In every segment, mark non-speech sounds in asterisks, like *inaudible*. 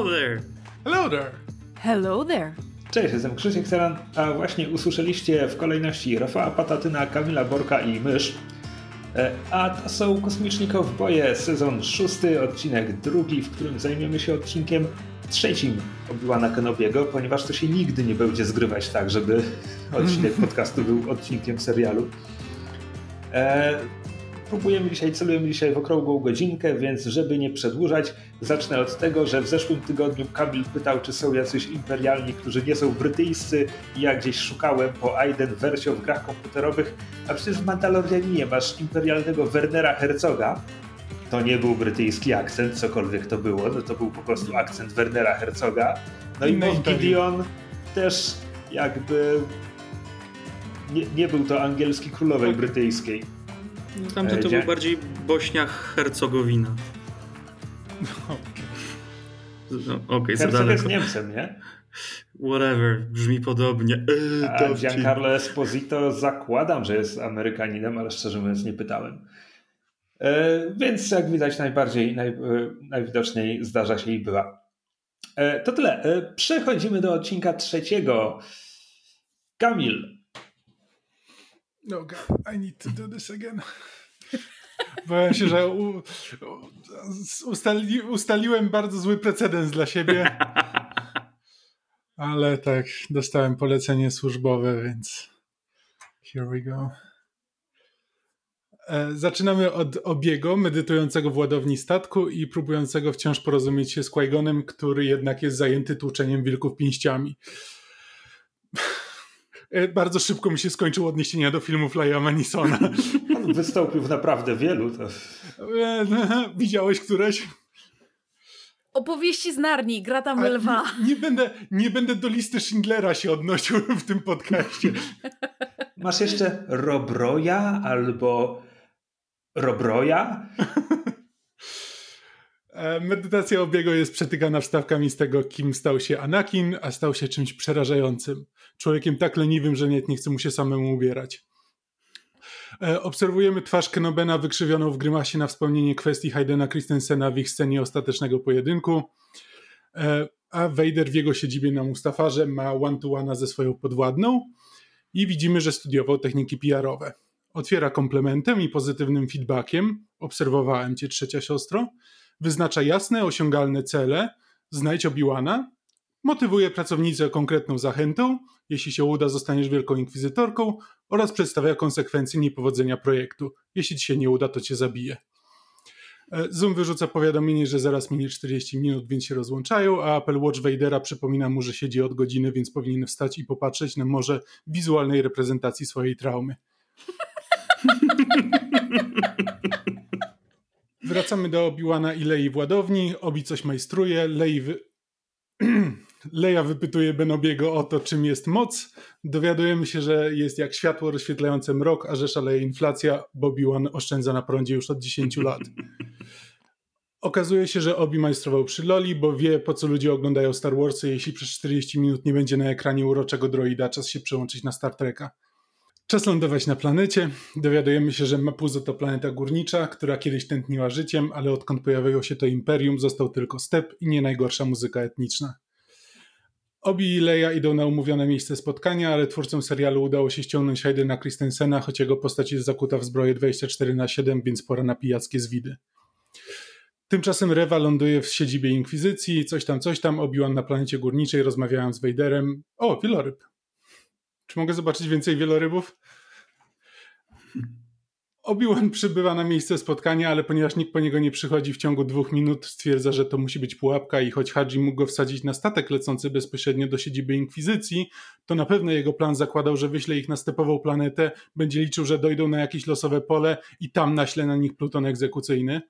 Hello there. Hello there. Hello there. Cześć, jestem Krzysiek Seran, a właśnie usłyszeliście w kolejności Rafała Patatyna, Kamila Borka i Mysz. E, a to są Kosmiczni Kowboje, sezon szósty, odcinek drugi, w którym zajmiemy się odcinkiem trzecim Obi-Wana Kenobiego, ponieważ to się nigdy nie będzie zgrywać tak, żeby *laughs* odcinek podcastu był odcinkiem serialu. Próbujemy dzisiaj, celujemy dzisiaj w okrągłą godzinkę, więc żeby nie przedłużać, zacznę od tego, że w zeszłym tygodniu Kamil pytał, czy są jacyś imperialni, którzy nie są brytyjscy i ja gdzieś szukałem po Aiden wersją w grach komputerowych, a przecież w Mandalorianinie masz imperialnego Wernera Herzoga. To nie był brytyjski akcent, cokolwiek to było, no to był po prostu akcent Wernera Herzoga. No i Moff Gideon też jakby nie, nie był to angielski królowej brytyjskiej. No, tamten to był bardziej Bośnia-Hercogowina. No, Okej, okay, za daleko. jest Niemcem, nie? Whatever, brzmi podobnie. Eee, A Giancarlo Esposito zakładam, że jest Amerykaninem, ale szczerze mówiąc nie pytałem. E, więc jak widać najbardziej, naj, e, najwidoczniej zdarza się i była. E, to tyle. E, przechodzimy do odcinka trzeciego. Kamil, no God, I need to do this again. *laughs* Boję się, że u, ustali, ustaliłem bardzo zły precedens dla siebie. *laughs* Ale tak, dostałem polecenie służbowe, więc here we go. E, zaczynamy od Obiego, medytującego w ładowni statku i próbującego wciąż porozumieć się z qui który jednak jest zajęty tłuczeniem wilków pięściami. E, bardzo szybko mi się skończyło odniesienia do filmów Laia Manisona. On wystąpił w naprawdę wielu. To... E, widziałeś któreś? Opowieści z Narni, gra tam lwa. Nie, nie, będę, nie będę do listy Schindlera się odnosił *laughs* w tym podcaście. Masz jeszcze Robroja albo Robroja? E, medytacja obiego jest przetykana wstawkami z tego, kim stał się Anakin, a stał się czymś przerażającym. Człowiekiem tak leniwym, że nie chce mu się samemu ubierać. E, obserwujemy twarz Kenobena wykrzywioną w grymasie na wspomnienie kwestii Haydena Christensena w ich scenie ostatecznego pojedynku. E, a Vader w jego siedzibie na Mustafarze ma one-to-one ze swoją podwładną i widzimy, że studiował techniki PR-owe. Otwiera komplementem i pozytywnym feedbackiem. Obserwowałem cię, trzecia siostro wyznacza jasne, osiągalne cele, znajdź Obiłana, motywuje pracownicę konkretną zachętą, jeśli się uda, zostaniesz wielką inkwizytorką oraz przedstawia konsekwencje niepowodzenia projektu. Jeśli ci się nie uda, to cię zabije. Zoom wyrzuca powiadomienie, że zaraz minie 40 minut, więc się rozłączają, a Apple Watch Vadera przypomina mu, że siedzi od godziny, więc powinien wstać i popatrzeć na może wizualnej reprezentacji swojej traumy. *laughs* Wracamy do Obiłana i Lei w ładowni. Obi coś majstruje. Lei wy... *clears throat* Leja wypytuje Benobiego o to, czym jest moc. Dowiadujemy się, że jest jak światło rozświetlające mrok, a że szaleje inflacja, bo Obi-Wan oszczędza na prądzie już od 10 *laughs* lat. Okazuje się, że Obi majstrował przy Loli, bo wie, po co ludzie oglądają Star Warsy, jeśli przez 40 minut nie będzie na ekranie uroczego droida, czas się przełączyć na Star Treka. Czas lądować na planecie. Dowiadujemy się, że Mapuzo to planeta górnicza, która kiedyś tętniła życiem, ale odkąd pojawiło się to imperium, został tylko step i nie najgorsza muzyka etniczna. Obi i Leia idą na umówione miejsce spotkania, ale twórcom serialu udało się ściągnąć Haydena Christensena, choć jego postać jest zakuta w zbroję 24 na 7, więc pora na pijackie zwidy. Tymczasem Rewa ląduje w siedzibie Inkwizycji, coś tam, coś tam, Obi-Wan na planecie górniczej, rozmawiałem z Vaderem. O, wieloryb. Czy mogę zobaczyć więcej wielorybów? Obi-Wan przybywa na miejsce spotkania, ale ponieważ nikt po niego nie przychodzi w ciągu dwóch minut, stwierdza, że to musi być pułapka i choć Hadzi mógł go wsadzić na statek lecący bezpośrednio do siedziby Inkwizycji, to na pewno jego plan zakładał, że wyśle ich na stepową planetę, będzie liczył, że dojdą na jakieś losowe pole i tam naśle na nich pluton egzekucyjny.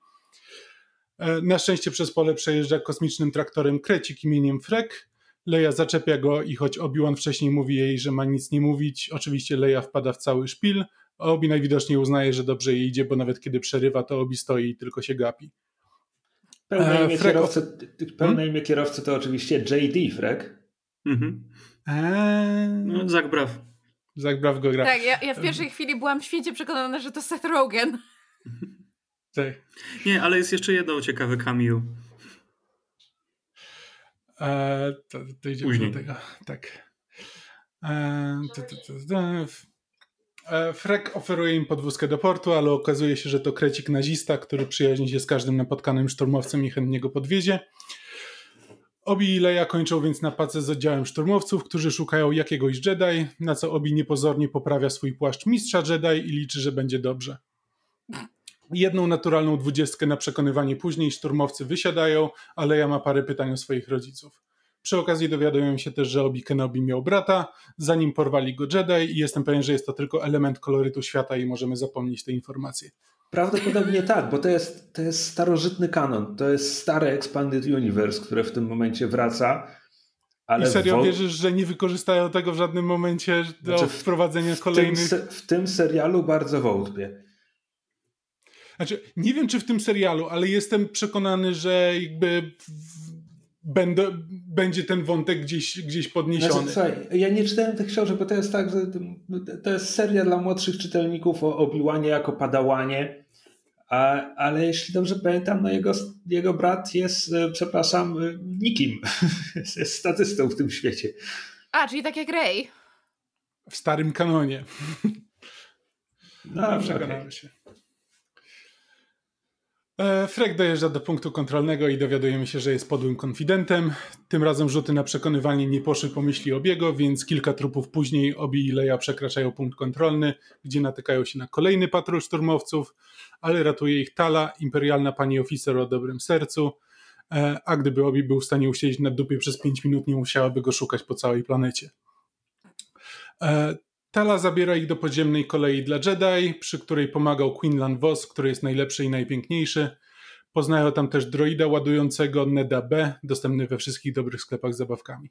E, na szczęście przez pole przejeżdża kosmicznym traktorem krecik imieniem Frek, Leia zaczepia go i choć Obi-Wan wcześniej mówi jej, że ma nic nie mówić, oczywiście Leia wpada w cały szpil, Obi najwidoczniej uznaje, że dobrze jej idzie, bo nawet kiedy przerywa, to Obi stoi i tylko się gapi. Pełne e, imię, kierowcy, pełne hmm? imię kierowcy to oczywiście J.D. Frek. Mhm. Eee... No, Zach Braff. Zach Braff go gra. Tak, ja, ja w pierwszej chwili byłam świecie przekonana, że to Seth Rogen. *laughs* Tak. Nie, ale jest jeszcze jedno ciekawe cameo. E, to, to idziemy Później. do tego. Tak. E, to, to, Frek oferuje im podwózkę do portu, ale okazuje się, że to krecik nazista, który przyjaźni się z każdym napotkanym szturmowcem i chętnie go podwiezie. Obi i Leia kończą więc napacę z oddziałem szturmowców, którzy szukają jakiegoś Jedi, na co Obi niepozornie poprawia swój płaszcz mistrza Jedi i liczy, że będzie dobrze. Jedną naturalną dwudziestkę na przekonywanie później szturmowcy wysiadają, a Leia ma parę pytań o swoich rodziców. Przy okazji dowiadują się też, że Obi Kenobi miał brata, zanim porwali go Jedi i jestem pewien, że jest to tylko element kolorytu świata i możemy zapomnieć te informacje. Prawdopodobnie tak, bo to jest, to jest starożytny kanon, to jest stare Expanded Universe, które w tym momencie wraca. Ale I serio wo... wierzysz, że nie wykorzystają tego w żadnym momencie do znaczy wprowadzenia kolejnych... W tym, w tym serialu bardzo wątpię. Znaczy, nie wiem, czy w tym serialu, ale jestem przekonany, że jakby będę, będzie ten wątek gdzieś, gdzieś podniesiony. Znaczy, słuchaj, ja nie czytałem tych książek, bo to jest tak, że to jest seria dla młodszych czytelników o obiłanie jako padałanie, a, ale jeśli dobrze pamiętam, no jego, jego brat jest, e, przepraszam, e, nikim. *laughs* jest statystą w tym świecie. A, czyli tak jak Ray. W starym kanonie. No, *laughs* przekonałem okay. się. E, Frek dojeżdża do punktu kontrolnego i dowiadujemy się, że jest podłym konfidentem. Tym razem rzuty na przekonywanie nie poszły po myśli Obiego, więc kilka trupów później Obi i Leia przekraczają punkt kontrolny, gdzie natykają się na kolejny patrol szturmowców, ale ratuje ich Tala, imperialna pani oficer o dobrym sercu, e, a gdyby Obi był w stanie usiedzieć na dupie przez 5 minut, nie musiałaby go szukać po całej planecie. Tala zabiera ich do podziemnej kolei dla Jedi, przy której pomagał Quinlan Vos, który jest najlepszy i najpiękniejszy. Poznają tam też droida ładującego Neda B, dostępny we wszystkich dobrych sklepach z zabawkami.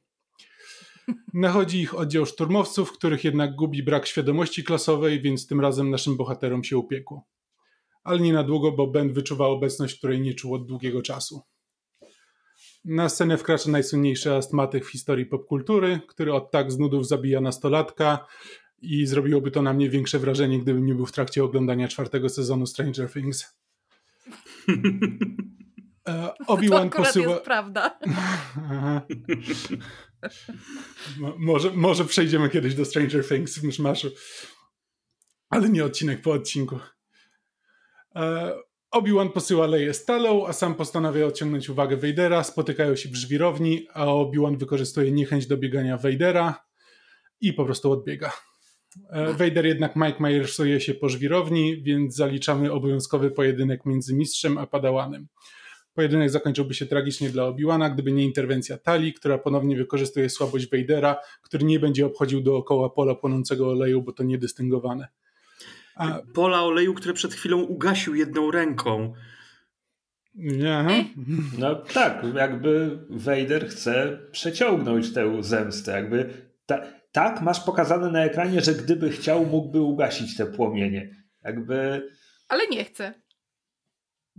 Nachodzi ich oddział szturmowców, których jednak gubi brak świadomości klasowej, więc tym razem naszym bohaterom się upiekło. Ale nie na długo, bo Ben wyczuwa obecność, której nie czuł od długiego czasu. Na scenę wkracza najsłynniejszy astmatyk w historii popkultury, który od tak z nudów zabija nastolatka, i zrobiłoby to na mnie większe wrażenie, gdybym nie był w trakcie oglądania czwartego sezonu Stranger Things. *laughs* E, Obi-Wan to posyła. Jest prawda. *laughs* może, może przejdziemy kiedyś do Stranger Things w myszmaszu. Ale nie odcinek po odcinku. E, Obi-Wan posyła Leję stalą, a sam postanawia odciągnąć uwagę Vadera. Spotykają się w żwirowni, a Obi-Wan wykorzystuje niechęć do biegania Vadera i po prostu odbiega. E, Vader jednak Mike Myersuje się po żwirowni, więc zaliczamy obowiązkowy pojedynek między mistrzem a padałanem. Pojedynek zakończyłby się tragicznie dla Obi-Wana, gdyby nie interwencja Tali, która ponownie wykorzystuje słabość Vadera, który nie będzie obchodził dookoła pola płonącego oleju, bo to niedystyngowane. A... Pola oleju, które przed chwilą ugasił jedną ręką. Nie. No tak, jakby Vader chce przeciągnąć tę zemstę, jakby ta, tak, masz pokazane na ekranie, że gdyby chciał, mógłby ugasić te płomienie. Jakby. Ale nie chce.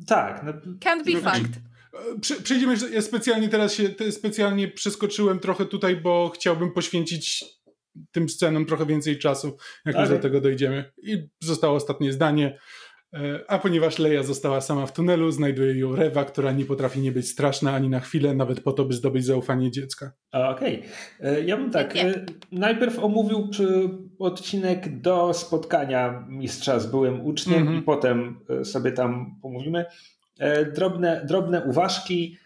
Tak. No, Can't be fact. Przejdziemy, ja specjalnie teraz się specjalnie przeskoczyłem trochę tutaj, bo chciałbym poświęcić tym scenom trochę więcej czasu, jak już do tego dojdziemy. I zostało ostatnie zdanie. E, a ponieważ Leia została sama w tunelu, znajduje ją Rewa, która nie potrafi nie być straszna ani na chwilę, nawet po to, by zdobyć zaufanie dziecka. Okej. Okay. E, ja bym tak. E, najpierw omówił odcinek do spotkania mistrza z byłym uczniem mm -hmm. i potem sobie tam pomówimy. Drobne, drobne uważki.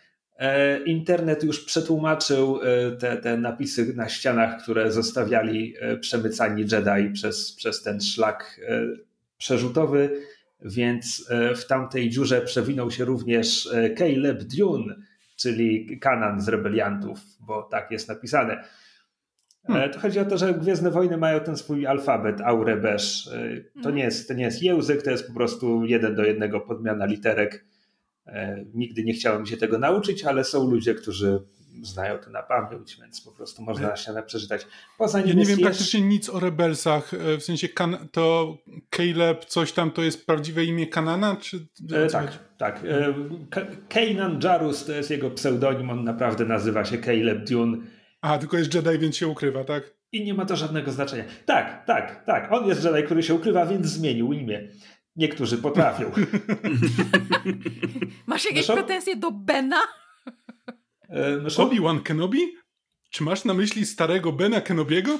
Internet już przetłumaczył te, te napisy na ścianach, które zostawiali przemycani Jedi przez, przez ten szlak przerzutowy więc e, w tamtej dziurze przewinął się również e, Caleb Dune, czyli Kanan z rebeliantów, bo tak jest napisane. E, hmm. To chodzi o to, że Gwiezdne Wojny mają ten swój alfabet, Aurebesz. To hmm. nie, jest, to nie jest język, to jest po prostu jeden do jednego podmiana literek. Nigdy nie chciałem się tego nauczyć, ale są ludzie, którzy znają to na pamięć, więc po prostu można na ścianę przeczytać. Poza nim ja nie wiem praktycznie nic o Rebelsach, e, w sensie kan to Caleb, coś tam to jest prawdziwe imię Kanana? Czy... E, tak, tak. E, Kanan Jarus to jest jego pseudonim, on naprawdę nazywa się Caleb Dune. A, tylko jest Jedi, więc się ukrywa, tak? I nie ma to żadnego znaczenia. Tak, tak, tak. On jest Jedi, który się ukrywa, więc zmienił imię. Niektórzy potrafią. *laughs* *laughs* Masz jakieś Zresztą... pretensje do Bena? E, Obi-Wan Kenobi? Czy masz na myśli starego Bena Kenobiego? *laughs*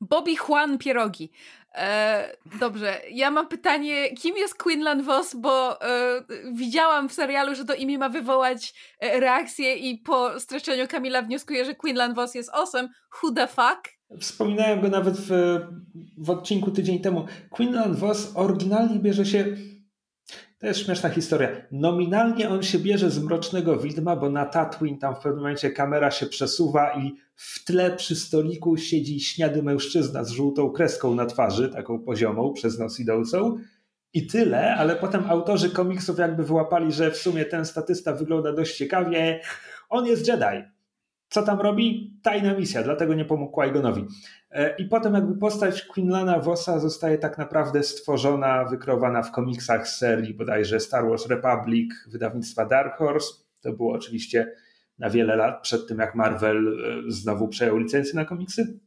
Bobby Juan Pierogi. E, dobrze, ja mam pytanie, kim jest Quinlan Voss, bo e, widziałam w serialu, że to imię ma wywołać e, reakcję i po streszczeniu Kamila wnioskuję, że Quinlan Voss jest awesome. Who the fuck? Wspominałem go nawet w, w odcinku tydzień temu. Quinlan Voss oryginalnie bierze się to jest śmieszna historia. Nominalnie on się bierze z Mrocznego Widma, bo na Tatooine tam w pewnym momencie kamera się przesuwa i w tle przy stoliku siedzi śniady mężczyzna z żółtą kreską na twarzy, taką poziomą, przez nos idącą. I tyle, ale potem autorzy komiksów jakby wyłapali, że w sumie ten statysta wygląda dość ciekawie. On jest Jedi. Co tam robi? Tajna misja, dlatego nie pomógł Qui-Gonowi. E, I potem jakby postać Quinlana Vossa zostaje tak naprawdę stworzona, wykrowana w komiksach serii bodajże Star Wars Republic, wydawnictwa Dark Horse. To było oczywiście na wiele lat przed tym, jak Marvel e, znowu przejął licencję na komiksy.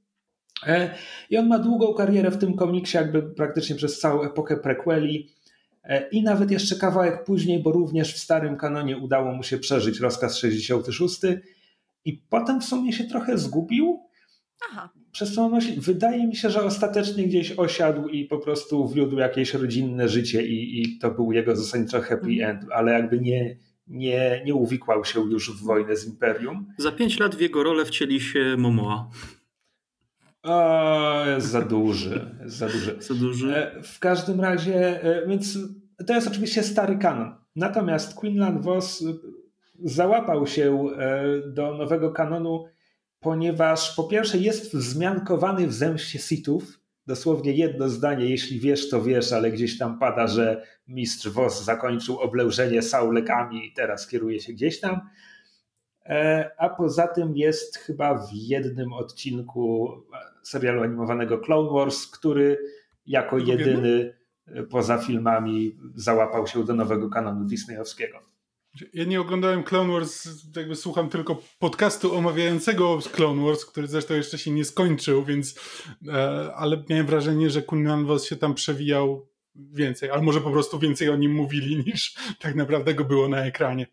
E, I on ma długą karierę w tym komiksie, jakby praktycznie przez całą epokę prequeli. I nawet jeszcze kawałek później, bo również w starym kanonie udało mu się przeżyć rozkaz 66. I potem w sumie się trochę zgubił. Aha przez co myśl, wydaje mi się, że ostatecznie gdzieś osiadł i po prostu wliódł jakieś rodzinne życie i, i to był jego zasadniczo happy mhm. end, ale jakby nie, nie, nie uwikłał się już w wojnę z Imperium. Za pięć lat w jego rolę wcieli się Momoa. O, jest za duży. Jest za duży. Za duży. E, w każdym razie, e, więc to jest oczywiście stary kanon. Natomiast Quinlan Voss załapał się e, do nowego kanonu ponieważ po pierwsze jest wzmiankowany w zemście Sithów, dosłownie jedno zdanie, jeśli wiesz, to wiesz, ale gdzieś tam pada, że mistrz Wos zakończył oblężenie Saulekami i teraz kieruje się gdzieś tam. E, a poza tym jest chyba w jednym odcinku serialu animowanego Clone Wars, który jako jedyny poza filmami załapał się do nowego kanonu disneyowskiego. Ja nie oglądałem Clone Wars, jakby słucham tylko podcastu omawiającego Clone Wars, który zresztą jeszcze się nie skończył, więc e, ale miałem wrażenie, że Kunnan Vos się tam przewijał więcej, ale może po prostu więcej o nim mówili *laughs* niż tak naprawdę go było na ekranie.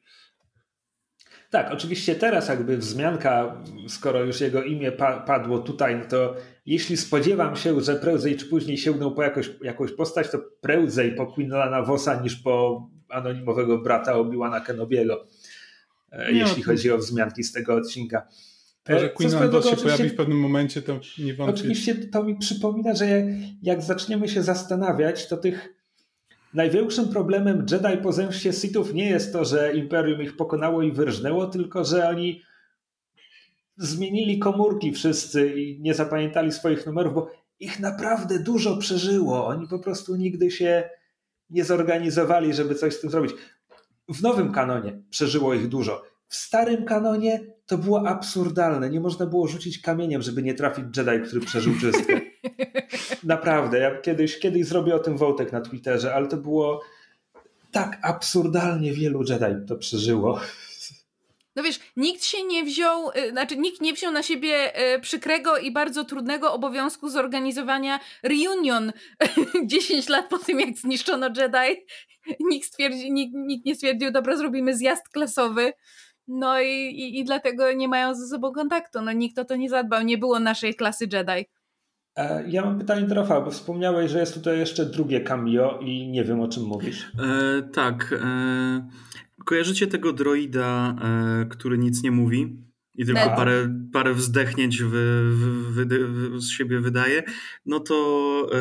Tak, oczywiście teraz jakby wzmianka, skoro już jego imię pa padło tutaj, no to jeśli spodziewam się, że prędzej czy później sięgnął po jakoś, jakąś postać, to prędzej po Quinlana Vossa niż po anonimowego brata Obi-Wana Kenobiego, e, nie, jeśli chodzi o wzmianki z tego odcinka. To, że Queen Boss się pojawi w pewnym momencie, to nie wątpię. Oczywiście to mi przypomina, że jak zaczniemy się zastanawiać, to tych największym problemem Jedi po zemście Sithów nie jest to, że Imperium ich pokonało i wyrżnęło, tylko że oni zmienili komórki wszyscy i nie zapamiętali swoich numerów, bo ich naprawdę dużo przeżyło. Oni po prostu nigdy się nie zorganizowali, żeby coś z tym zrobić. W nowym kanonie przeżyło ich dużo. W starym kanonie to było absurdalne. Nie można było rzucić kamieniem, żeby nie trafić Jedi, który przeżył czystkę. *laughs* Naprawdę. Ja kiedyś, kiedyś zrobię o tym wątek na Twitterze, ale to było tak absurdalnie wielu Jedi to przeżyło. No wiesz, nikt się nie wziął, y, znaczy nikt nie wziął na siebie y, przykrego i bardzo trudnego obowiązku zorganizowania reunion *laughs* 10 lat po tym, jak zniszczono Jedi. Nikt, stwierdzi, nikt, nikt nie stwierdził, dobra, zrobimy zjazd klasowy. No i, i, i dlatego nie mają ze sobą kontaktu. No nikt o to nie zadbał, nie było naszej klasy Jedi. E, ja mam pytanie do Rafała, bo wspomniałeś, że jest tutaj jeszcze drugie cameo i nie wiem o czym mówisz. E, tak. E, Kojarzycie tego droida, e, który nic nie mówi i tylko parę, parę wzdechnięć wy, wy, wy, z siebie wydaje? No to e,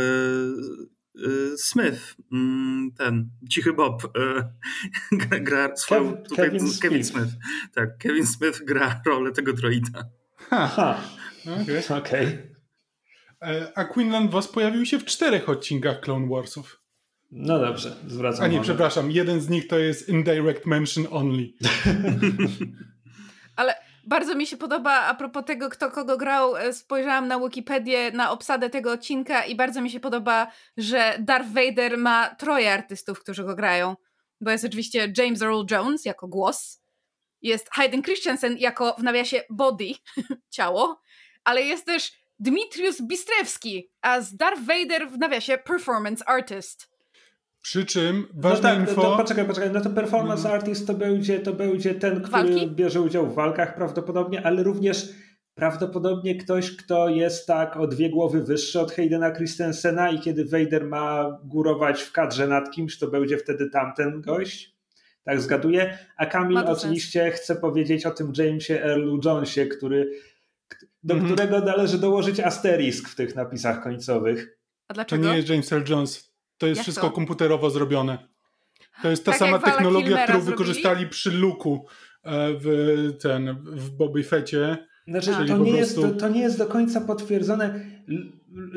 e, Smith, mm, ten cichy Bob, *laughs* gra, gra swoją, Kev, tutaj, Kevin, Kevin Smith. Smith. Tak, Kevin Smith gra rolę tego droida. Aha, okej. Okay. okay. A Quinlan Voss pojawił się w czterech odcinkach Clone Warsów. No dobrze, zwracam A nie, przepraszam, jeden z nich to jest indirect mention only. *laughs* Ale bardzo mi się podoba, a propos tego, kto kogo grał, e, spojrzałam na Wikipedię, na obsadę tego odcinka i bardzo mi się podoba, że Darth Vader ma troje artystów, którzy go grają. Bo jest oczywiście James Earl Jones jako głos, jest Hayden Christensen jako w nawiasie body, *laughs* ciało, ale jest też Dmitrius Bistrewski as Darth Vader w nawiasie performance artist. Przy czym ważne no tak, info... To, poczekaj, poczekaj, no to performance no. artist to będzie, to będzie ten, który Walki? bierze udział w walkach prawdopodobnie, ale również prawdopodobnie ktoś, kto jest tak o dwie głowy wyższy od Haydena Christensena i kiedy Vader ma górować w kadrze nad kimś, to będzie wtedy tamten gość. Tak zgaduję. A Kamil oczywiście sens. chce powiedzieć o tym Jamesie Earlu Jonesie, który, do mm -hmm. którego należy dołożyć asterisk w tych napisach końcowych. A dlaczego? To nie jest James Earl Jones. To jest Jak wszystko to? komputerowo zrobione. To jest ta tak sama technologia, którą zrobili? wykorzystali przy Luku e, w ten w Bobby Fecie. Znaczy, to, nie prostu... jest, to, to, nie jest do końca potwierdzone.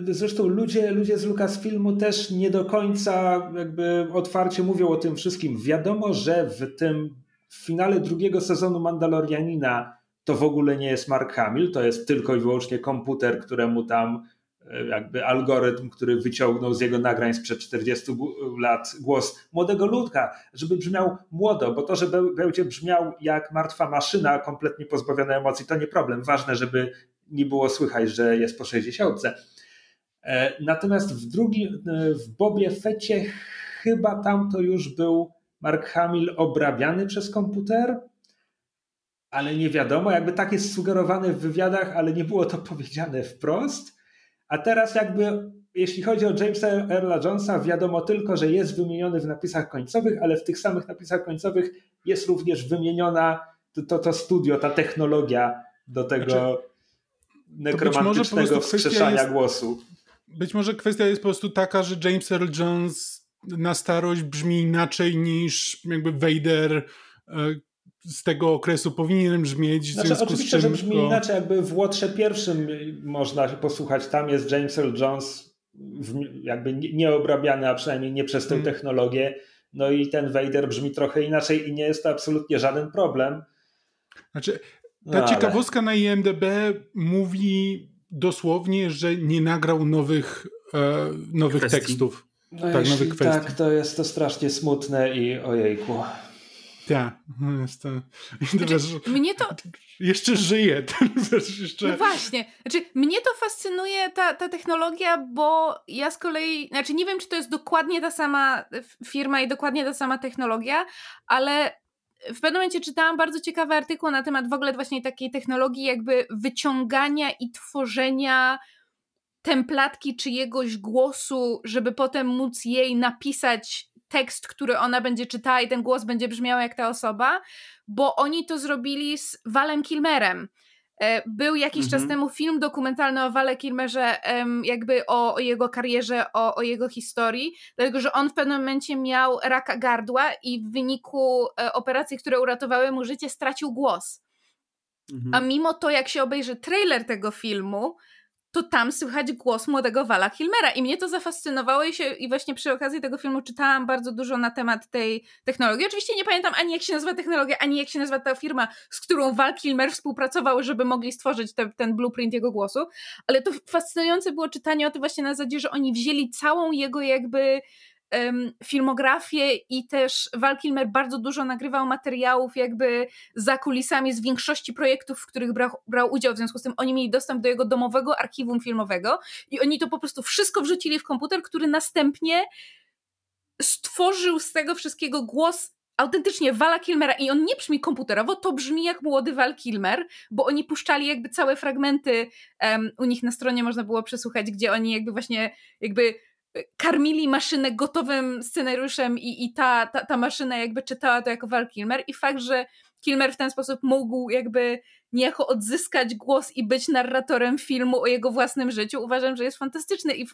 Zresztą ludzie, ludzie z Lucasfilmu też nie do końca jakby otwarcie mówią o tym wszystkim. Wiadomo, że w tym w finale drugiego sezonu Mandalorianina to w ogóle nie jest Mark Hamill, to jest tylko i wyłącznie komputer, któremu tam jakby algorytm, który wyciągnął z jego nagrań sprzed 40 lat głos młodego ludka, żeby brzmiał młodo, bo to, że będzie brzmiał jak martwa maszyna, kompletnie pozbawiona emocji, to nie problem. Ważne, żeby nie było słychać, że jest po 60. E, natomiast w drugim, e, w Bobie Fecie chyba tam to już był Mark Hamill obrabiany przez komputer, ale nie wiadomo, jakby tak jest sugerowane w wywiadach, ale nie było to powiedziane wprost. A teraz jakby jeśli chodzi o Jamesa Earla Jonesa, wiadomo tylko, że jest wymieniony w napisach końcowych, ale w tych samych napisach końcowych jest również wymieniona to, to, to studio, ta technologia do tego znaczy, nekromantycznego wskrzeszania jest, głosu. Być może kwestia jest po prostu taka, że James Earl Jones na starość brzmi inaczej niż jakby Vader, e, z tego okresu powinienem brzmieć. Znaczy, oczywiście, że brzmi inaczej, jakby w Łotrze pierwszym można posłuchać, tam jest James Earl Jones jakby nieobrabiany, a przynajmniej nie przez tę hmm. technologię. No i ten Vader brzmi trochę inaczej i nie jest to absolutnie żaden problem. Znaczy, ta no, ciekawostka ale... na IMDB mówi dosłownie, że nie nagrał nowych, e, nowych tekstów. No tak, nowych kwestii. Tak, to jest to strasznie smutne i ojejku. Tak, no jest *laughs* to... Znaczy, mnie to... Jeszcze żyje. *laughs* jeszcze... No właśnie. Znaczy, mnie to fascynuje ta, ta technologia, bo ja z kolei... Znaczy, nie wiem, czy to jest dokładnie ta sama firma i dokładnie ta sama technologia, ale w pewnym momencie czytałam bardzo ciekawy artykuł na temat w ogóle właśnie takiej technologii jakby wyciągania i tworzenia templatki czyjegoś głosu, żeby potem móc jej napisać tekst, który ona będzie czytała i ten głos będzie brzmiał jak ta osoba, bo oni to zrobili z Walem Kilmerem. E, był jakiś mhm. czas temu film dokumentalny o Wale Kilmerze, jakby o, o, jego karierze, o, o jego historii, dlatego że on w pewnym momencie miał raka gardła i w wyniku e, operacji, które uratowały mu życie, stracił głos. Mhm. A mimo to, jak się obejrzy trailer tego filmu, to tam słychać głos młodego Wala Kilmera i mnie to zafascynowało i, się, i właśnie przy okazji tego filmu czytałam bardzo dużo na temat tej technologii. Oczywiście nie pamiętam ani jak się nazywa technologia, ani jak się nazywa ta firma, z którą Val Kilmer współpracował, żeby mogli stworzyć te, ten blueprint jego głosu, ale to fascynujące było czytanie o tym właśnie na zasadzie, że oni wzięli całą jego jakby filmografię i też Val Kilmer bardzo dużo nagrywał materiałów jakby za kulisami z większości projektów, w których brał, brał udział, w związku z tym oni mieli dostęp do jego domowego archiwum filmowego i oni to po prostu wszystko wrzucili w komputer, który następnie stworzył z tego wszystkiego głos autentycznie Vala Kilmera. I on nie brzmi komputerowo, to brzmi jak młody Val Kilmer, bo oni puszczali jakby całe fragmenty um, u nich na stronie można było przesłuchać, gdzie oni jakby właśnie jakby karmili maszynę gotowym scenariuszem i, i ta, ta, ta maszyna jakby czytała to jako Val Kilmer i fakt, że Kilmer w ten sposób mógł jakby niejako odzyskać głos i być narratorem filmu o jego własnym życiu, uważam, że jest fantastyczny i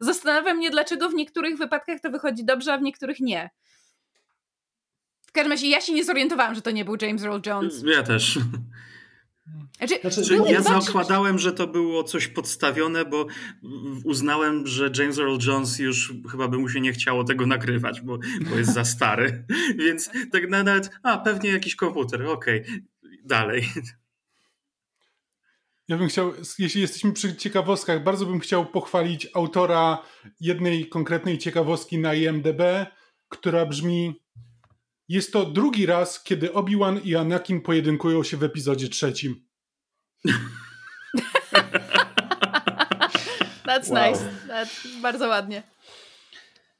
zastanawiam mnie, dlaczego w niektórych wypadkach to wychodzi dobrze, a w niektórych nie. W każdym razie ja się nie zorientowałam, że to nie był James Earl Jones. Ja też. Znaczy, znaczy, ja zakładałem, że to było coś podstawione, bo uznałem, że James Earl Jones już chyba by mu się nie chciało tego nagrywać, bo, bo jest za stary. *laughs* Więc tak nawet, a pewnie jakiś komputer, okej, okay. dalej. Ja bym chciał, jeśli jesteśmy przy ciekawostkach, bardzo bym chciał pochwalić autora jednej konkretnej ciekawostki na IMDb, która brzmi jest to drugi raz, kiedy Obi-Wan i Anakin pojedynkują się w epizodzie trzecim. *laughs* That's wow. nice. That's bardzo ładnie.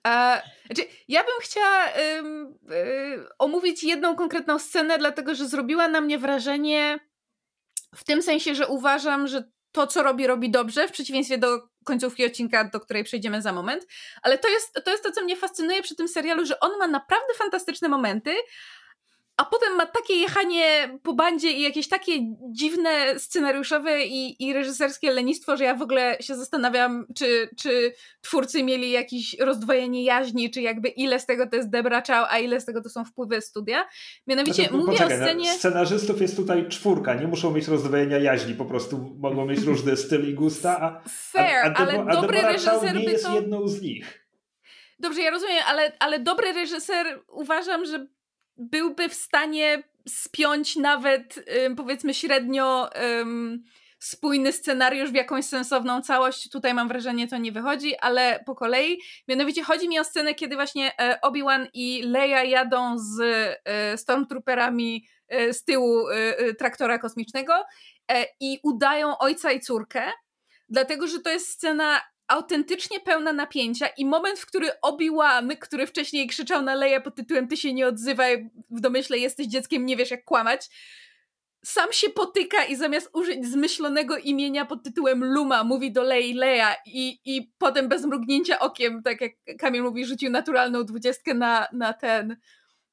A, znaczy, ja bym chciała ym, y, omówić jedną konkretną scenę, dlatego że zrobiła na mnie wrażenie w tym sensie, że uważam, że to, co robi, robi dobrze, w przeciwieństwie do końcówki odcinka, do której przejdziemy za moment. Ale to jest, to jest to, co mnie fascynuje przy tym serialu, że on ma naprawdę fantastyczne momenty, a potem ma takie jechanie po bandzie i jakieś takie dziwne scenariuszowe i, i reżyserskie lenistwo, że ja w ogóle się zastanawiam, czy, czy twórcy mieli jakieś rozdwojenie jaźni, czy jakby ile z tego to jest Debra Chow, a ile z tego to są wpływy studia. Mianowicie znaczy, mówię poczekaj, o no, scenie... Scenarzystów jest tutaj czwórka, nie muszą mieć rozdwojenia jaźni, po prostu mogą mieć *laughs* różny styl i gusta, a, Fair, a, a, Debo, ale dobry reżyser nie jest to... jedną z nich. Dobrze, ja rozumiem, ale, ale dobry reżyser uważam, że byłby w stanie spiąć nawet powiedzmy średnio spójny scenariusz w jakąś sensowną całość. Tutaj mam wrażenie, to nie wychodzi, ale po kolei. Mianowicie chodzi mi o scenę, kiedy właśnie e, Obi-Wan i Leia jadą z e, Stormtrooperami e, z tyłu traktora kosmicznego i udają ojca i córkę, dlatego że to jest scena autentycznie pełna napięcia i moment, w który Obi-Wan, który wcześniej krzyczał na Leia pod tytułem ty się nie odzywaj, w domyśle jesteś dzieckiem, nie wiesz jak kłamać, sam się potyka i zamiast użyć zmyślonego imienia pod tytułem Luma mówi do Lei Leia i, i potem bez mrugnięcia okiem, tak jak Kamil mówi, rzucił naturalną dwudziestkę na, na ten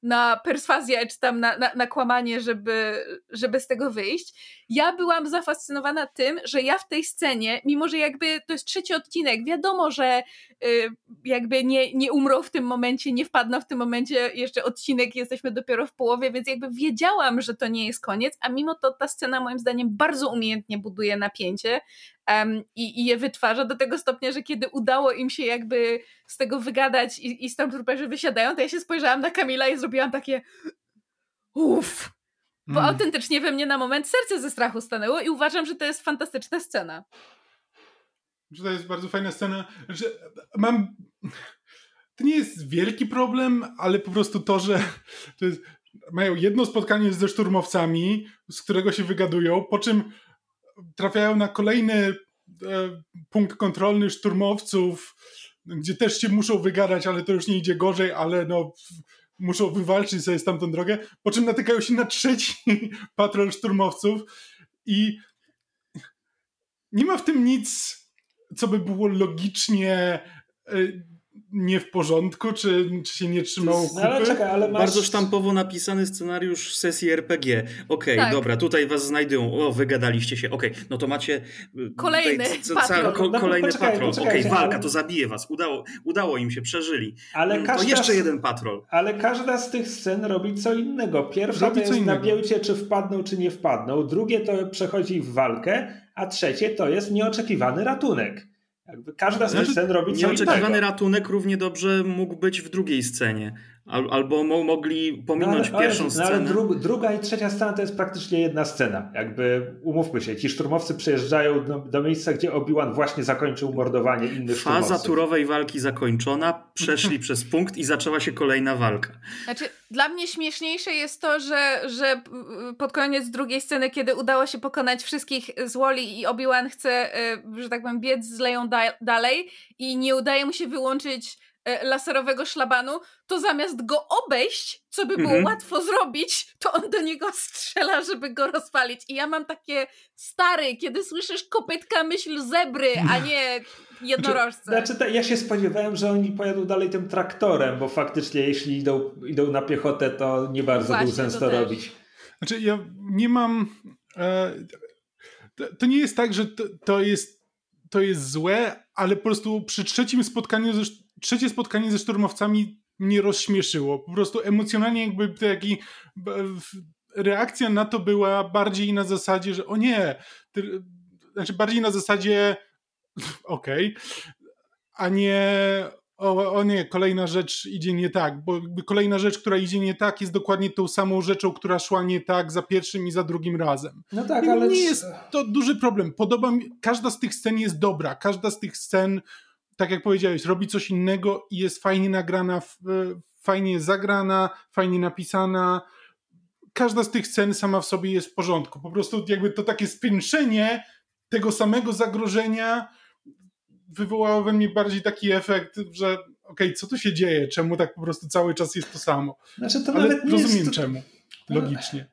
na perswazję, czy tam na, na, na, kłamanie, żeby, żeby z tego wyjść. Ja byłam zafascynowana tym, że ja w tej scenie, mimo że jakby to jest trzeci odcinek, wiadomo, że y, jakby nie, nie umrą w tym momencie, nie wpadną w tym momencie jeszcze odcinek, jesteśmy dopiero w połowie, więc jakby wiedziałam, że to nie jest koniec, a mimo to ta scena moim zdaniem bardzo umiejętnie buduje napięcie, um, i, i, je wytwarza do tego stopnia, że kiedy udało im się jakby z tego wygadać i, i Stormtrooperzy wysiadają, to ja się spojrzałam na Kamila i zrobiłam takie uff, bo mm. autentycznie we mnie na moment serce ze strachu stanęło i uważam, że to jest fantastyczna scena. Że to jest bardzo fajna scena, że mam... To nie jest wielki problem, ale po prostu to, że to jest... mają jedno spotkanie ze szturmowcami, z którego się wygadują, po czym trafiają na kolejny e, punkt kontrolny szturmowców, gdzie też się muszą wygadać, ale to już nie idzie gorzej, ale no muszą wywalczyć sobie stamtąd drogę, po czym natykają się na trzeci *laughs* patrol szturmowców i nie ma w tym nic, co by było logicznie e, nie w porządku, czy, czy się nie trzymało kupy. No ale czekaj, ale masz... Bardzo sztampowo napisany scenariusz sesji RPG. Okej, okay, tak. dobra, tutaj was znajdują. O, wygadaliście się. Okej, okay, no to macie... Y, kolejny patrol. Ko, kolejny no, patrol. Okej, okay, walka, ale... to zabije was. Udało, udało im się, przeżyli. Ale mm, każda, to jeszcze jeden patrol. Ale każda z tych scen robi co innego. Pierwsza robi to jest napięcie, czy wpadną, czy nie wpadną. Drugie to przechodzi w walkę, a trzecie to jest nieoczekiwany ratunek. Jakby każda z tych znaczy, scen robi co Nieoczekiwany ratunek równie dobrze mógł być w drugiej scenie. Albo mogli pominąć no, ale, pierwszą ale, scenę. No, ale dru druga i trzecia scena to jest praktycznie jedna scena. Jakby umówmy się, ci szturmowcy przyjeżdżają do, do miejsca, gdzie Obi-Wan właśnie zakończył mordowanie innych Faza szturmowców. Faza turowej walki zakończona, przeszli *laughs* przez punkt i zaczęła się kolejna walka. Znaczy, dla mnie śmieszniejsze jest to, że, że pod koniec drugiej sceny, kiedy udało się pokonać wszystkich z Woli i Obi-Wan chce, y, że tak powiem, biec z Leją da dalej i nie udaje mu się wyłączyć laserowego szlabanu, to zamiast go obejść, co by było mhm. łatwo zrobić, to on do niego strzela, żeby go rozpalić. I ja mam takie stary, kiedy słyszysz kopytka myśl zebry, a nie jednorożce. Znaczy, znaczy, ja się spodziewałem, że oni pojadą dalej tym traktorem, bo faktycznie jeśli idą, idą na piechotę, to nie bardzo Właśnie, był sens to, to robić. Znaczy ja nie mam... E, to, to, nie jest tak, że to, to, jest, to jest złe, ale po prostu przy trzecim spotkaniu, trzecie spotkanie ze szturmowcami mnie rozśmieszyło. Po prostu emocjonalnie jakby taki reakcja na to była bardziej na zasadzie, że o nie, ty, znaczy bardziej na zasadzie *laughs* okej, okay, a nie o, o, nie, kolejna rzecz idzie nie tak, bo kolejna rzecz, która idzie nie tak, jest dokładnie tą samą rzeczą, która szła nie tak za pierwszym i za drugim razem. No tak, ale. Nie jest to duży problem. Podoba mi, każda z tych scen jest dobra, każda z tych scen, tak jak powiedziałeś, robi coś innego i jest fajnie nagrana, fajnie zagrana, fajnie napisana. Każda z tych scen sama w sobie jest w porządku. Po prostu jakby to takie spiętrzenie tego samego zagrożenia wywołało we mnie bardziej taki efekt, że okej, okay, co tu się dzieje, czemu tak po prostu cały czas jest to samo. Znaczy to Ale nawet nie rozumiem czemu, logicznie.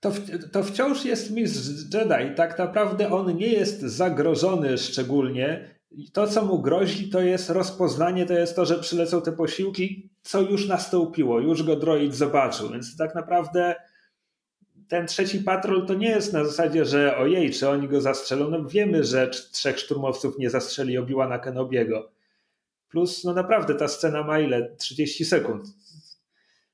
To, to wciąż jest mistrz Jedi. Tak naprawdę on nie jest zagrożony szczególnie. To, co mu grozi, to jest rozpoznanie, to jest to, że przylecą te posiłki, co już nastąpiło, już go droid zobaczył. Więc tak naprawdę ten trzeci patrol to nie jest na zasadzie, że ojej, czy oni go zastrzelą. No wiemy, że trzech szturmowców nie zastrzeli Obi-Wana Kenobiego. Plus, no naprawdę, ta scena ma ile? 30 sekund.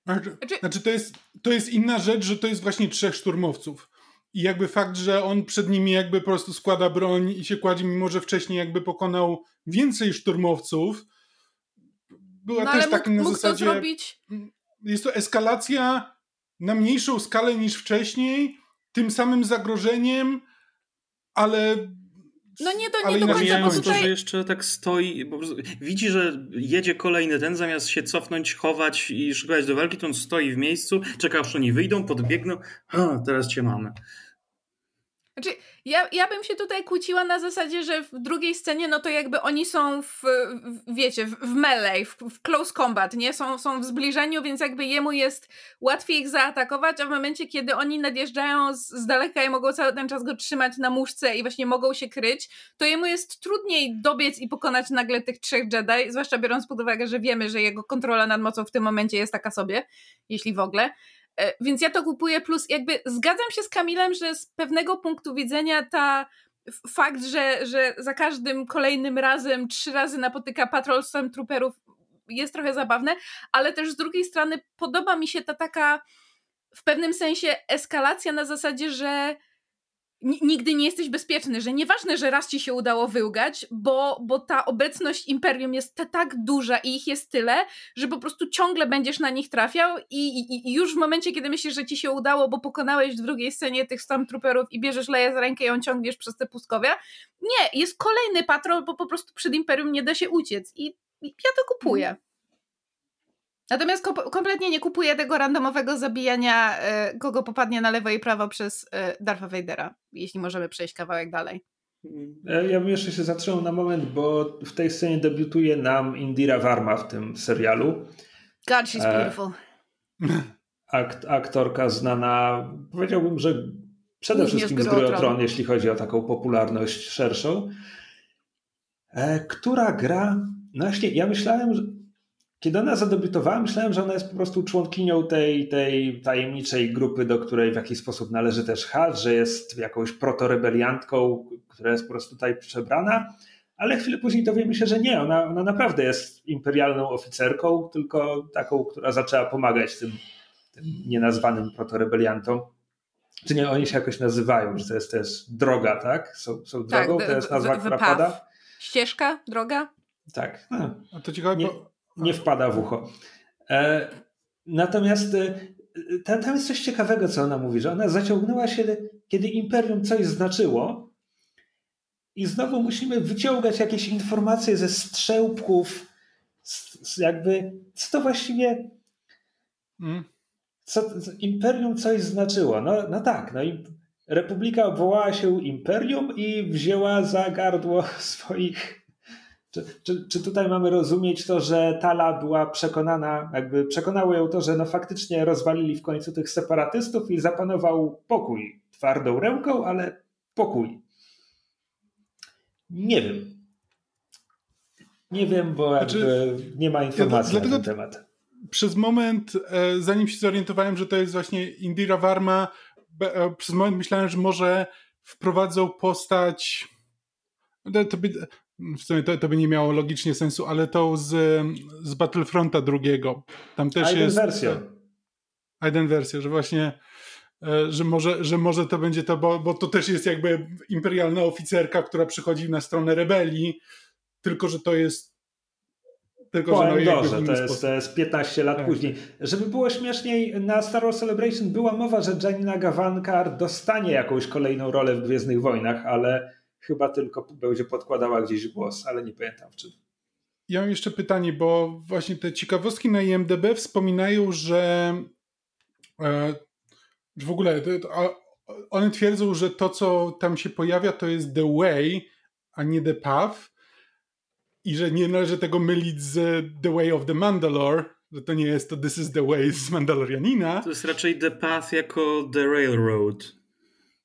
Znaczy, znaczy, to, jest, to jest inna rzecz, że to jest właśnie trzech szturmowców. I jakby fakt, że on przed nimi jakby po prostu składa broń i się kładzie, mimo że wcześniej jakby pokonał więcej szturmowców, była no, też takim na zasadzie... zrobić... Jest to eskalacja na mniejszą skalę niż wcześniej, tym samym zagrożeniem, ale no nie, to nie do końca, bo tutaj... to, że jeszcze tak stoi, widzi, że jedzie kolejny ten, zamiast się cofnąć, chować i szukać do walki, to on stoi w miejscu, czeka aż oni wyjdą, podbiegną, teraz cię mamy. Znaczy, ja, ja bym się tutaj kłóciła na zasadzie, że w drugiej scenie, no to jakby oni są w, w wiecie, w, w melee, w, w, close combat, nie? Są, są w zbliżeniu, więc jakby jemu jest łatwiej ich zaatakować, a w momencie, kiedy oni nadjeżdżają z, z daleka i mogą cały ten czas go trzymać na muszce i właśnie mogą się kryć, to jemu jest trudniej dobiec i pokonać nagle tych trzech Jedi, zwłaszcza biorąc pod uwagę, że wiemy, że jego kontrola nad mocą w tym momencie jest taka sobie, jeśli w ogóle. E, więc ja to kupuję, plus jakby zgadzam się z Kamilem, że z pewnego punktu widzenia ta fakt, że, że za każdym kolejnym razem trzy razy napotyka patrol Stormtrooperów jest trochę zabawne, ale też z drugiej strony podoba mi się ta taka w pewnym sensie eskalacja na zasadzie, że nigdy nie jesteś bezpieczny, że nieważne, że raz ci się udało wyłgać, bo, bo ta obecność imperium jest tak duża i ich jest tyle, że po prostu ciągle będziesz na nich trafiał i, i, i już w momencie, kiedy myślisz, że ci się udało, bo pokonałeś w drugiej scenie tych Stormtrooperów i bierzesz Leję za rękę i ją ciągniesz przez te pustkowia, nie, jest kolejny patrol, bo po prostu przed imperium nie da się uciec i, i ja to kupuję. Natomiast kompletnie nie kupuję tego randomowego zabijania, y, kogo popadnie na lewo i prawo przez y, Dartha Vadera, jeśli możemy przejść kawałek dalej. E, ja bym jeszcze się zatrzymał na moment, bo w tej scenie debiutuje nam Indira Varma w tym serialu. God, she's e, beautiful. *laughs* Akt, aktorka znana, powiedziałbym, że przede Również wszystkim z Gry o Tron, jeśli chodzi o taką popularność szerszą, e, która gra, no właśnie, ja myślałem, że kiedy ona zadebiutowała, myślałem, że ona jest po prostu członkinią tej, tej tajemniczej grupy, do której w jakiś sposób należy też Haz, że jest jakąś protorebeliantką, która jest po prostu tutaj przebrana, ale chwilę później dowiemy się, że nie, ona, ona naprawdę jest imperialną oficerką, tylko taką, która zaczęła pomagać tym, tym nienazwanym protorebeliantom. Czy nie, oni się jakoś nazywają, że to jest też droga, tak? Są, są tak, drogą, to jest nazwa, która pada. Ścieżka, droga? Tak. No. A to ciekawe, nie, bo nie wpada w ucho. E, natomiast e, tam, tam jest coś ciekawego, co ona mówi, że ona zaciągnęła się, kiedy imperium coś znaczyło, i znowu musimy wyciągać jakieś informacje ze strzałków, jakby, co to właściwie. Hmm. Co, imperium coś znaczyło. No, no tak, no i Republika obwołała się imperium i wzięła za gardło *laughs* swoich czy, czy, czy, tutaj mamy rozumieć to, że Tala była przekonana, jakby przekonało ją to, że no faktycznie rozwalili w końcu tych separatystów i zapanował pokój. Twardą ręką, ale pokój. Nie wiem. Nie wiem, bo znaczy, nie ma informacji ja na ten temat. Przez moment, e, zanim się zorientowałem, że to jest właśnie Indira Varma, e, przez moment myślałem, że może wprowadzą postać. To by, w sumie to, to by nie miało logicznie sensu, ale to z, z Battlefronta drugiego. Tam też Aiden jest. wersja. Aiden wersja, że właśnie e, że może, że może to będzie to, bo, bo to też jest jakby imperialna oficerka, która przychodzi na stronę rebelii, tylko że to jest tylko, po że no to, jest, to jest 15 lat tak. później. Żeby było śmieszniej, na Star Wars Celebration była mowa, że Janina Gavankar dostanie jakąś kolejną rolę w Gwiezdnych Wojnach, ale chyba tylko będzie podkładała gdzieś głos, ale nie pamiętam w czym. Ja mam jeszcze pytanie, bo właśnie te ciekawostki na IMDB wspominają, że e, w ogóle one twierdzą, że to, co tam się pojawia, to jest the way, a nie the path. i że nie należy tego mylić z The Way of the Mandalore, że to nie jest to This is the Way z Mandalorianina. To jest raczej The Path jako The Railroad.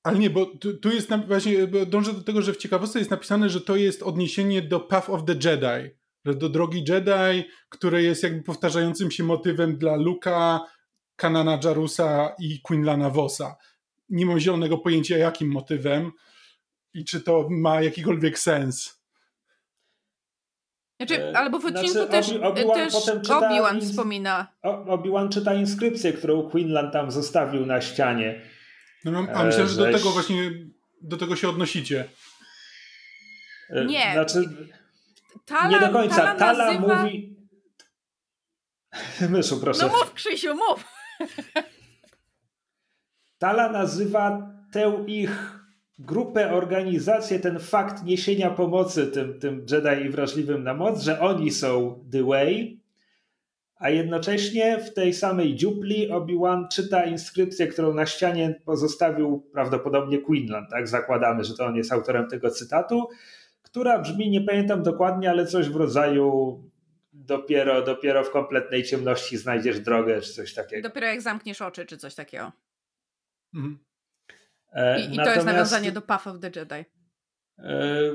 Ale nie, bo tu, tu jest właśnie, dążę do tego, że w ciekawostce jest napisane, że to jest odniesienie do Path of the Jedi, do drogi Jedi, które jest jakby powtarzającym się motywem dla Luka, Kanana Jarusa i Quinlana Vossa. Nie mam zielonego pojęcia jakim motywem i czy to ma jakikolwiek sens. Znaczy, e, albo w odcinku znaczy, też, Obi też Obi-Wan wspomina. Obi-Wan czyta inskrypcję, którą Quinlan tam zostawił na ścianie. No, a myślę, że do tego właśnie do tego się odnosicie. E, nie. Znaczy, Tala, nie do końca. Tala, Tala nazywa... mówi... *laughs* Myszu, proszę. No mów, Krzysiu, mów. *laughs* Tala nazywa tę ich grupę, organizację, ten fakt niesienia pomocy tym, tym Jedi wrażliwym na moc, że oni są The Way, a jednocześnie w tej samej dziupli Obi-Wan czyta inskrypcję, którą na ścianie pozostawił prawdopodobnie Quinlan, tak? Zakładamy, że to on jest autorem tego cytatu, która brzmi, nie pamiętam dokładnie, ale coś w rodzaju dopiero, dopiero w kompletnej ciemności znajdziesz drogę, czy coś takiego. Dopiero jak zamkniesz oczy, czy coś takiego. Mhm. E, I, I, to jest nawiązanie do Path of the Jedi. E,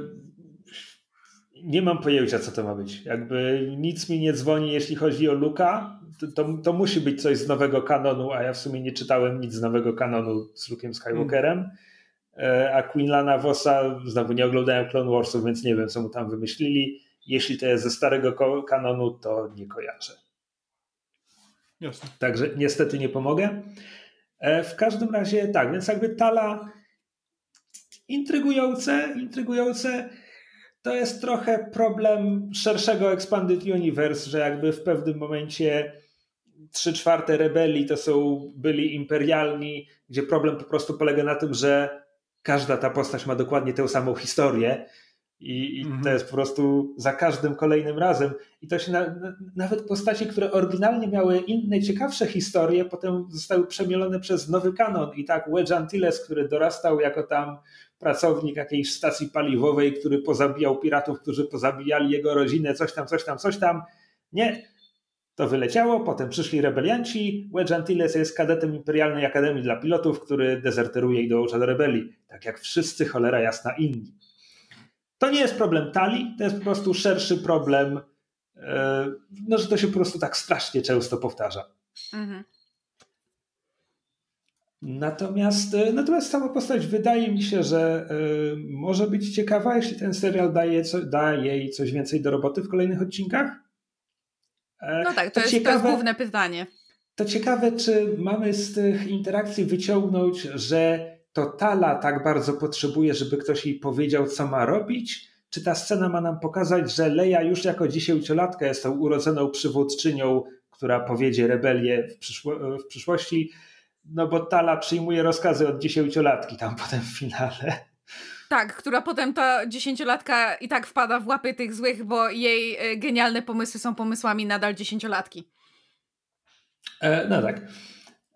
nie mam pojęcia, co to ma być. Jakby nic mi nie dzwoni, jeśli chodzi o Luka. To, to, to, musi być coś z nowego kanonu, a ja w sumie nie czytałem nic z nowego kanonu z Luke'em Skywalkerem. Hmm. A Quinlana Vossa, znowu nie oglądałem Clone Warsów, więc nie wiem, co mu tam wymyślili. Jeśli to jest ze starego kanonu, to nie kojarzę. Jasne. Także niestety nie pomogę. E, w każdym razie tak, więc jakby Tala intrygujące, intrygujące to jest trochę problem szerszego Expanded Universe, że jakby w pewnym momencie trzy czwarte rebelii to są byli imperialni, gdzie problem po prostu polega na tym, że każda ta postać ma dokładnie tę samą historię i, i mhm. to jest po prostu za każdym kolejnym razem. I to się na, na, nawet postaci, które oryginalnie miały inne, ciekawsze historie, potem zostały przemielone przez nowy kanon. I tak Wedge Antilles, który dorastał jako tam pracownik jakiejś stacji paliwowej, który pozabijał piratów, którzy pozabijali jego rodzinę, coś tam, coś tam, coś tam. Nie. To wyleciało, potem przyszli rebelianci. Wedge Antilles jest kadetem Imperialnej Akademii dla Pilotów, który dezerteruje i dołącza do rebelii. Tak jak wszyscy cholera jasna inni. To nie jest problem talii, to jest po prostu szerszy problem, e, no, że to się po prostu tak strasznie często powtarza. Mhm. Natomiast, e, natomiast sama postać wydaje mi się, że y, może być ciekawa, jeśli ten serial daje, daje jej coś więcej do roboty w kolejnych odcinkach. No tak, to, to jest, ciekawe, to jest główne pytanie. To ciekawe, czy mamy z tych interakcji wyciągnąć, że to Tala tak bardzo potrzebuje, żeby ktoś jej powiedział, co ma robić? Czy ta scena ma nam pokazać, że Leia już jako dziesięciolatka jest tą urodzoną przywódczynią, która powiedzie rebelię w, przyszło w przyszłości? No bo Tala przyjmuje rozkazy od dziesięciolatki tam potem w finale. Tak, która potem ta dziesięciolatka i tak wpada w łapy tych złych, bo jej e, genialne pomysły są pomysłami nadal dziesięciolatki. E, no tak.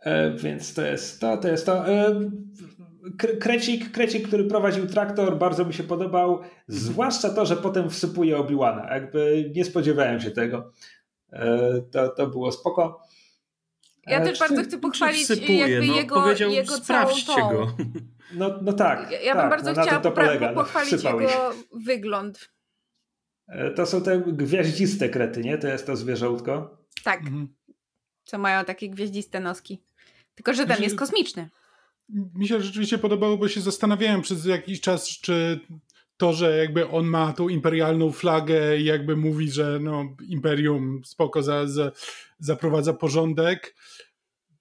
E, więc to jest to, to jest to. E, Krecik, Krecik, który prowadził traktor, bardzo mi się podobał. Zwłaszcza to, że potem wsypuje Obiłana. Jakby nie spodziewałem się tego. E, to, to było spoko. Ja też bardzo chcę pochwalić wsypuje, jakby no, jego, powiedział, jego sprawdźcie całą go. No, no tak. Ja, ja tak, bym bardzo no, chciała popra- pochwalić jego ich. wygląd. To są te gwiaździste krety, nie? To jest to zwierzątko. Tak. Mhm. Co mają takie gwieździste noski. Tylko, że ten jest kosmiczny mi się rzeczywiście podobało, bo się zastanawiałem przez jakiś czas, czy to, że jakby on ma tą imperialną flagę i jakby mówi, że no, imperium spoko za, za, zaprowadza porządek,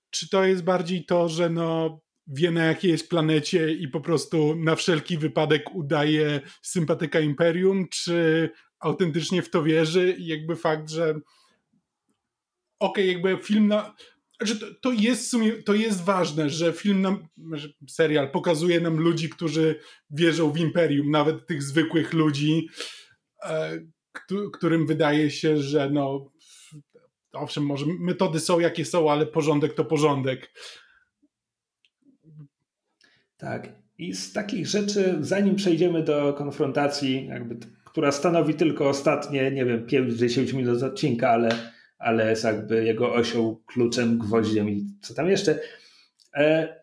czy to jest bardziej to, że no, wie na jakiej jest planecie i po prostu na wszelki wypadek udaje sympatyka imperium, czy autentycznie w to wierzy i jakby fakt, że okej, okay, jakby film na, że to, to, jest sumie, to jest ważne, że film nam, serial pokazuje nam ludzi, którzy wierzą w imperium, nawet tych zwykłych ludzi, e, którym wydaje się, że no owszem, może metody są jakie są, ale porządek to porządek. Tak. I z takich rzeczy, zanim przejdziemy do konfrontacji, jakby która stanowi tylko ostatnie, nie wiem, 5-10 minut odcinka, ale, ale jest jakby jego osią, kluczem, gwoździem i co tam jeszcze. E,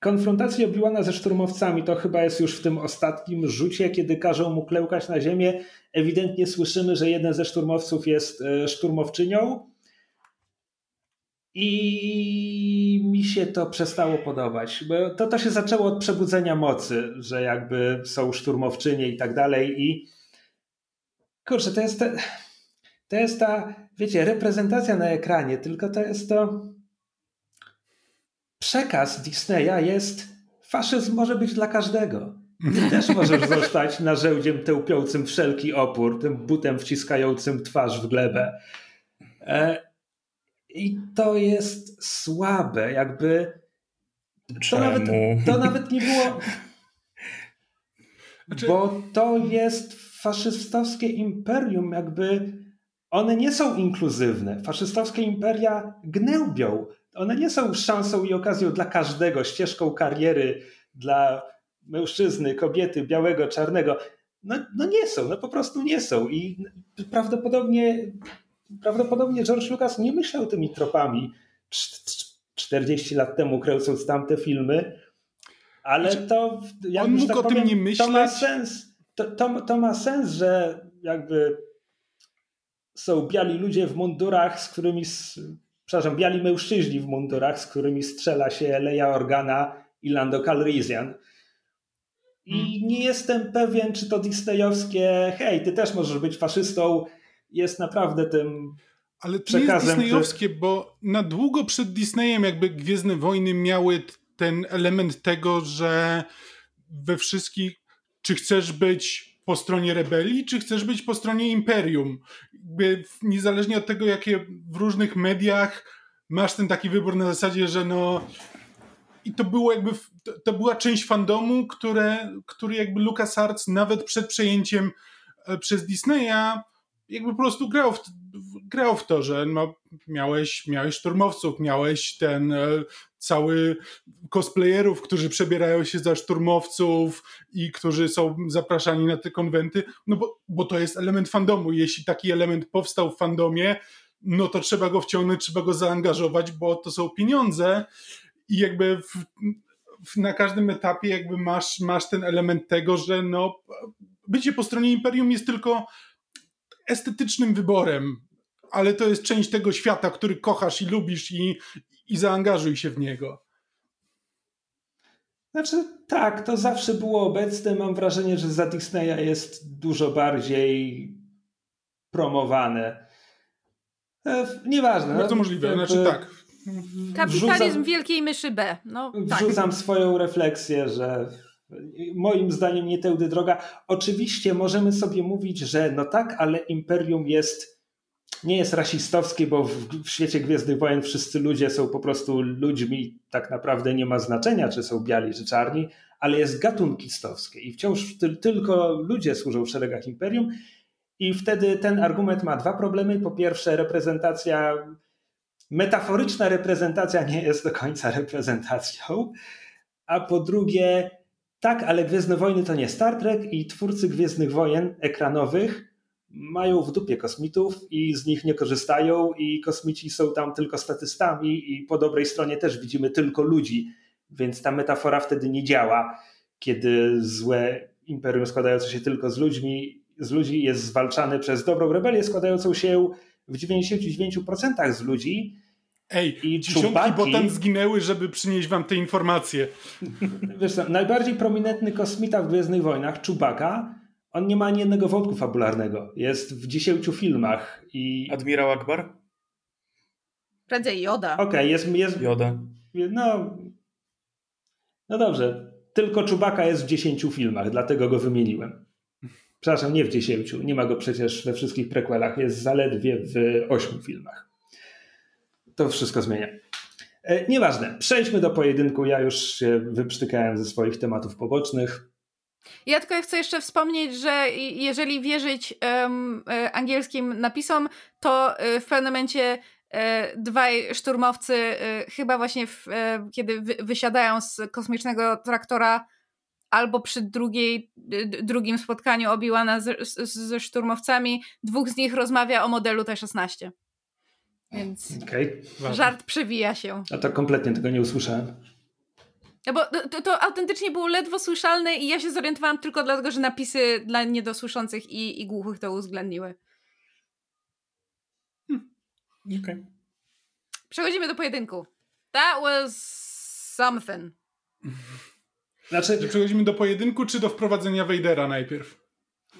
konfrontacji Obi-Wana ze szturmowcami to chyba jest już w tym ostatnim rzucie, kiedy każą mu klełkać na ziemię. Ewidentnie słyszymy, że jeden ze szturmowców jest e, szturmowczynią. I mi się to przestało podobać, bo to, to się zaczęło od przebudzenia mocy, że jakby są szturmowczynie i tak dalej. I kurczę, to jest, te, to jest ta, wiecie, reprezentacja na ekranie, tylko to jest to przekaz Disneya jest faszyzm może być dla każdego. Ty *laughs* też możesz zostać narzędziem tełpiącym wszelki opór, tym butem wciskającym twarz w glebę. E, I to jest słabe, jakby. To nawet, to nawet nie było. Znaczy... Bo to jest faszystowskie imperium, jakby one nie są inkluzywne. Faszystowskie imperia gnębią one nie są szansą i okazją dla każdego, ścieżką kariery dla mężczyzny, kobiety, białego, czarnego. No, no nie są, no po prostu nie są. I prawdopodobnie, prawdopodobnie George Lucas nie myślał tymi tropami 40 lat temu, kręcąc tamte filmy, ale znaczy, to. Jak on mógł tak o powiem, tym nie myśleć. To ma sens. To, to, to ma sens, że jakby są biali ludzie w mundurach, z którymi przepraszam, biali mężczyźni w mundurach, z którymi strzela się Leia Organa i Lando Calrissian. I hmm. nie jestem pewien, czy to disneyowskie, hej, ty też możesz być faszystą, jest naprawdę tym Ale to nie jest disneyowskie, który... bo na długo przed Disneyem jakby Gwiezdne Wojny miały ten element tego, że we wszystkich, czy chcesz być po stronie rebelii, czy chcesz być po stronie imperium. Niezależnie od tego, jakie w różnych mediach masz ten taki wybór na zasadzie, że no. I to było jakby. To była część fandomu, które, który jakby LucasArts nawet przed przejęciem e, przez Disneya jakby po prostu grał w, grał w to, że no, miałeś, miałeś szturmowców, miałeś ten e, cały cosplayerów, którzy przebierają się za szturmowców i którzy są zapraszani na te konwenty, no bo, bo to jest element fandomu. Jeśli taki element powstał w fandomie, no to trzeba go wciągnąć, trzeba go zaangażować, bo to są pieniądze i jakby w, w, na każdym etapie jakby masz, masz ten element tego, że no bycie po stronie Imperium jest tylko estetycznym wyborem, ale to jest część tego świata, który kochasz i lubisz i, i zaangażuj się w niego. Znaczy, tak, to zawsze było obecne. Mam wrażenie, że za Disneya jest dużo bardziej promowane. E, nieważne. Bardzo no, możliwe, znaczy tak. Kapitalizm wrzucam, wielkiej myszy B. No, tak. wrzucam tak. swoją refleksję, że moim zdaniem nie tędy droga. Oczywiście możemy sobie mówić, że no tak, ale imperium jest nie jest rasistowskie, bo w, w, świecie Gwiezdnych Wojen wszyscy ludzie są po prostu ludźmi, tak naprawdę nie ma znaczenia, czy są biali, czy czarni, ale jest gatunkistowskie i wciąż ty, tylko ludzie służą w szeregach Imperium i wtedy ten argument ma dwa problemy. Po pierwsze reprezentacja, metaforyczna reprezentacja nie jest do końca reprezentacją, a po drugie tak, ale Gwiezdne Wojny to nie Star Trek i twórcy Gwiezdnych Wojen ekranowych mają w dupie kosmitów i z nich nie korzystają i kosmici są tam tylko statystami i po dobrej stronie też widzimy tylko ludzi, więc ta metafora wtedy nie działa, kiedy złe imperium składające się tylko z ludźmi, z ludzi jest zwalczane przez dobrą rebelię składającą się w 99% z ludzi. Ej, i dziesiątki czubaki, potem zginęły, żeby przynieść wam te informacje. Wiesz co, najbardziej prominentny kosmita w Gwiezdnych Wojnach, Czubaka, on nie ma ani jednego wątku fabularnego. Jest w dziesięciu filmach i... Admirał Akbar? Prędzej Joda. Okej, okay, jest, jest... Joda. No... No dobrze. Tylko Czubaka jest w dziesięciu filmach, dlatego go wymieniłem. Przepraszam, nie w dziesięciu. Nie ma go przecież we wszystkich prequelach. Jest zaledwie w ośmiu filmach. To wszystko zmienia. E, nieważne. Przejdźmy do pojedynku. Ja już się wyprztykałem ze swoich tematów pobocznych. Ja tylko chcę jeszcze wspomnieć, że jeżeli wierzyć um, angielskim napisom, to e, w pewnym momencie e, dwaj szturmowcy, e, chyba właśnie w, kiedy wy, wysiadają z kosmicznego traktora, albo przy drugiej, drugim spotkaniu Obi-Wana ze szturmowcami, dwóch z nich rozmawia o modelu T-16. Więc okay. żart przewija się. A to kompletnie tego nie usłyszałem. No bo to, to, autentycznie było ledwo słyszalne i ja się zorientowałam tylko dlatego, że napisy dla niedosłyszących i, i głuchych to uwzględniły. Hmm. Okej. Okay. Przechodzimy do pojedynku. That was something. Znaczy, przechodzimy do pojedynku, czy do wprowadzenia Vadera najpierw?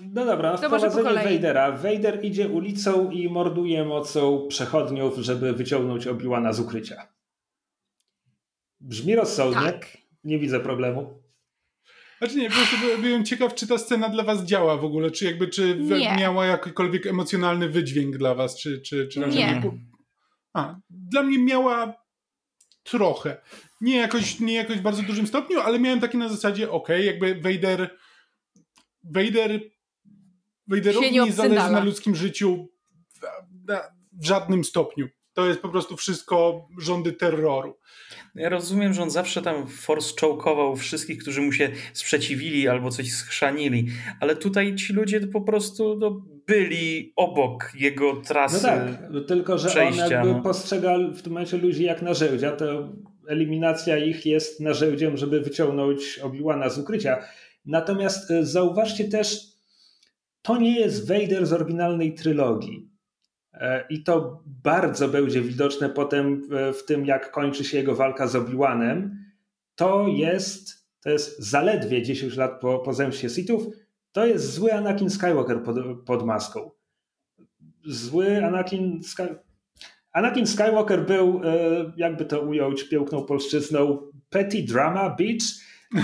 No dobra, to wprowadzenie Vadera. Vader idzie ulicą i morduje mocą przechodniów, żeby wyciągnąć Obi-Wana z ukrycia. Brzmi rozsądnie. Tak. Nie widzę problemu. Znaczy nie, po prostu byłem ciekaw, czy ta scena dla was działa w ogóle, czy jakby, czy nie. miała jakikolwiek emocjonalny wydźwięk dla was, czy, czy, czy raczej nie. A, dla mnie miała trochę. Nie jakoś, nie jakoś w bardzo dużym stopniu, ale miałem taki na zasadzie, ok, jakby Vader Vader Vaderowi nie, nie zależy na ludzkim życiu w, w żadnym stopniu. To jest po prostu wszystko rządy terroru. Ja rozumiem, że on zawsze tam force choke'ował wszystkich, którzy mu się sprzeciwili albo coś schrzanili, ale tutaj ci ludzie po prostu no, byli obok jego trasy. No tak, tylko że przejścia, on jakby no. postrzega w tym momencie ludzi jak narzędzia, to eliminacja ich jest narzędziem, żeby wyciągnąć Obi-Wana z ukrycia. Natomiast e, zauważcie też, to nie jest Vader z oryginalnej trylogii. E, I to bardzo będzie widoczne potem w tym, jak kończy się jego walka z Obi-Wanem. To jest, to jest zaledwie 10 lat po, po zemście Sithów. To jest zły Anakin Skywalker pod, pod maską. Zły Anakin Skywalker. Anakin Skywalker był, e, jakby to ująć piękną polszczyzną, petty drama bitch. *laughs*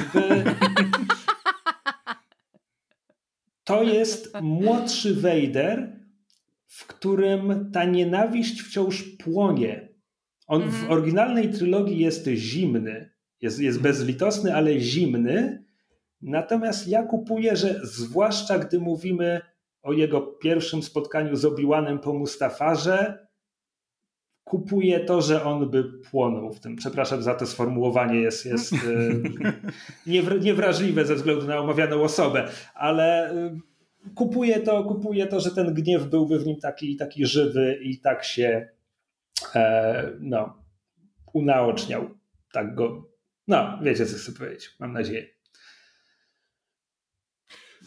To jest młodszy Vader, w którym ta nienawiść wciąż płonie. On w mhm. oryginalnej trylogii jest zimny, jest, jest bezlitosny, ale zimny. Natomiast ja kupuję, że zwłaszcza gdy mówimy o jego pierwszym spotkaniu z Obi-Wanem po Mustafarze, kupuję to, że on by płonął w tym. Przepraszam za to sformułowanie, jest, jest *laughs* e, niewrażliwe ze względu na omawianą osobę, ale e, kupuję to, kupuję to, że ten gniew byłby w nim taki, taki żywy i tak się e, no, unaoczniał. Tak go. No, wiecie, co chcę powiedzieć. Mam nadzieję.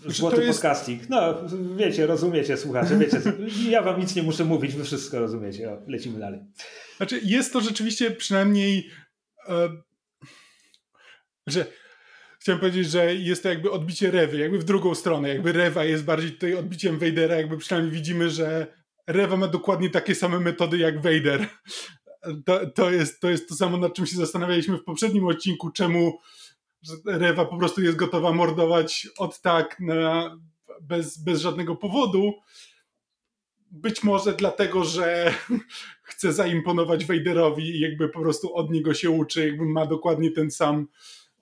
Złoty jest... podcasting. No, wiecie, rozumiecie, słuchacze, wiecie. Ja wam nic nie muszę mówić, wy wszystko rozumiecie. O, lecimy dalej. Znaczy, jest to rzeczywiście przynajmniej. E, że chciałem powiedzieć, że jest to jakby odbicie Rewy, jakby w drugą stronę. Jakby Rewa jest bardziej tutaj odbiciem Vadera, jakby przynajmniej widzimy, że Rewa ma dokładnie takie same metody jak Vader. To, to, jest, to jest to samo, nad czym się zastanawialiśmy w poprzednim odcinku, czemu Rewa po prostu jest gotowa mordować od tak na, bez, bez żadnego powodu. Być może dlatego, że *laughs* chce zaimponować Vaderowi i jakby po prostu od niego się uczy, jakby ma dokładnie ten sam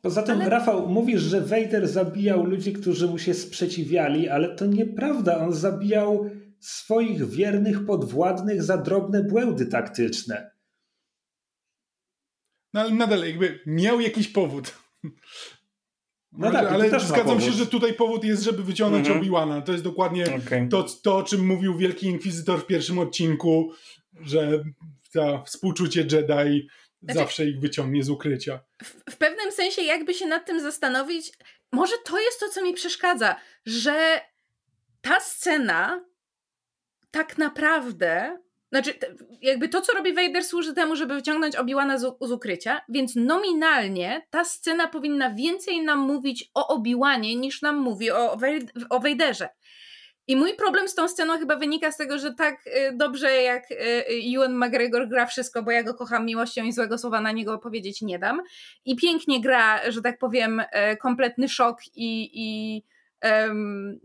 Poza tym, ale... Rafał, mówisz, że Vader zabijał ludzi, którzy mu się sprzeciwiali, ale to nieprawda. On zabijał swoich wiernych podwładnych za drobne błędy taktyczne. No ale nadal jakby miał jakiś powód. No tak, ale zgadzam się, że tutaj powód jest, żeby wyciągnąć -hmm. Obi-Wana. To jest dokładnie okay. to, to, o czym mówił Wielki Inkwizytor w pierwszym odcinku, że ta współczucie Jedi znaczy, zawsze ich wyciągnie z ukrycia. W, w, pewnym sensie, jakby się nad tym zastanowić, może to jest to, co mi przeszkadza, że ta scena tak naprawdę. Znaczy, jakby to, co robi Vader, służy temu, żeby wyciągnąć Obi-Wana z, z, ukrycia, więc nominalnie ta scena powinna więcej nam mówić o Obi-Wanie, niż nam mówi o, o Vaderze. I mój problem z tą sceną chyba wynika z tego, że tak y, dobrze jak y, Ewan McGregor gra wszystko, bo ja go kocham miłością i złego słowa na niego powiedzieć nie dam. I pięknie gra, że tak powiem, y, kompletny szok i, i um,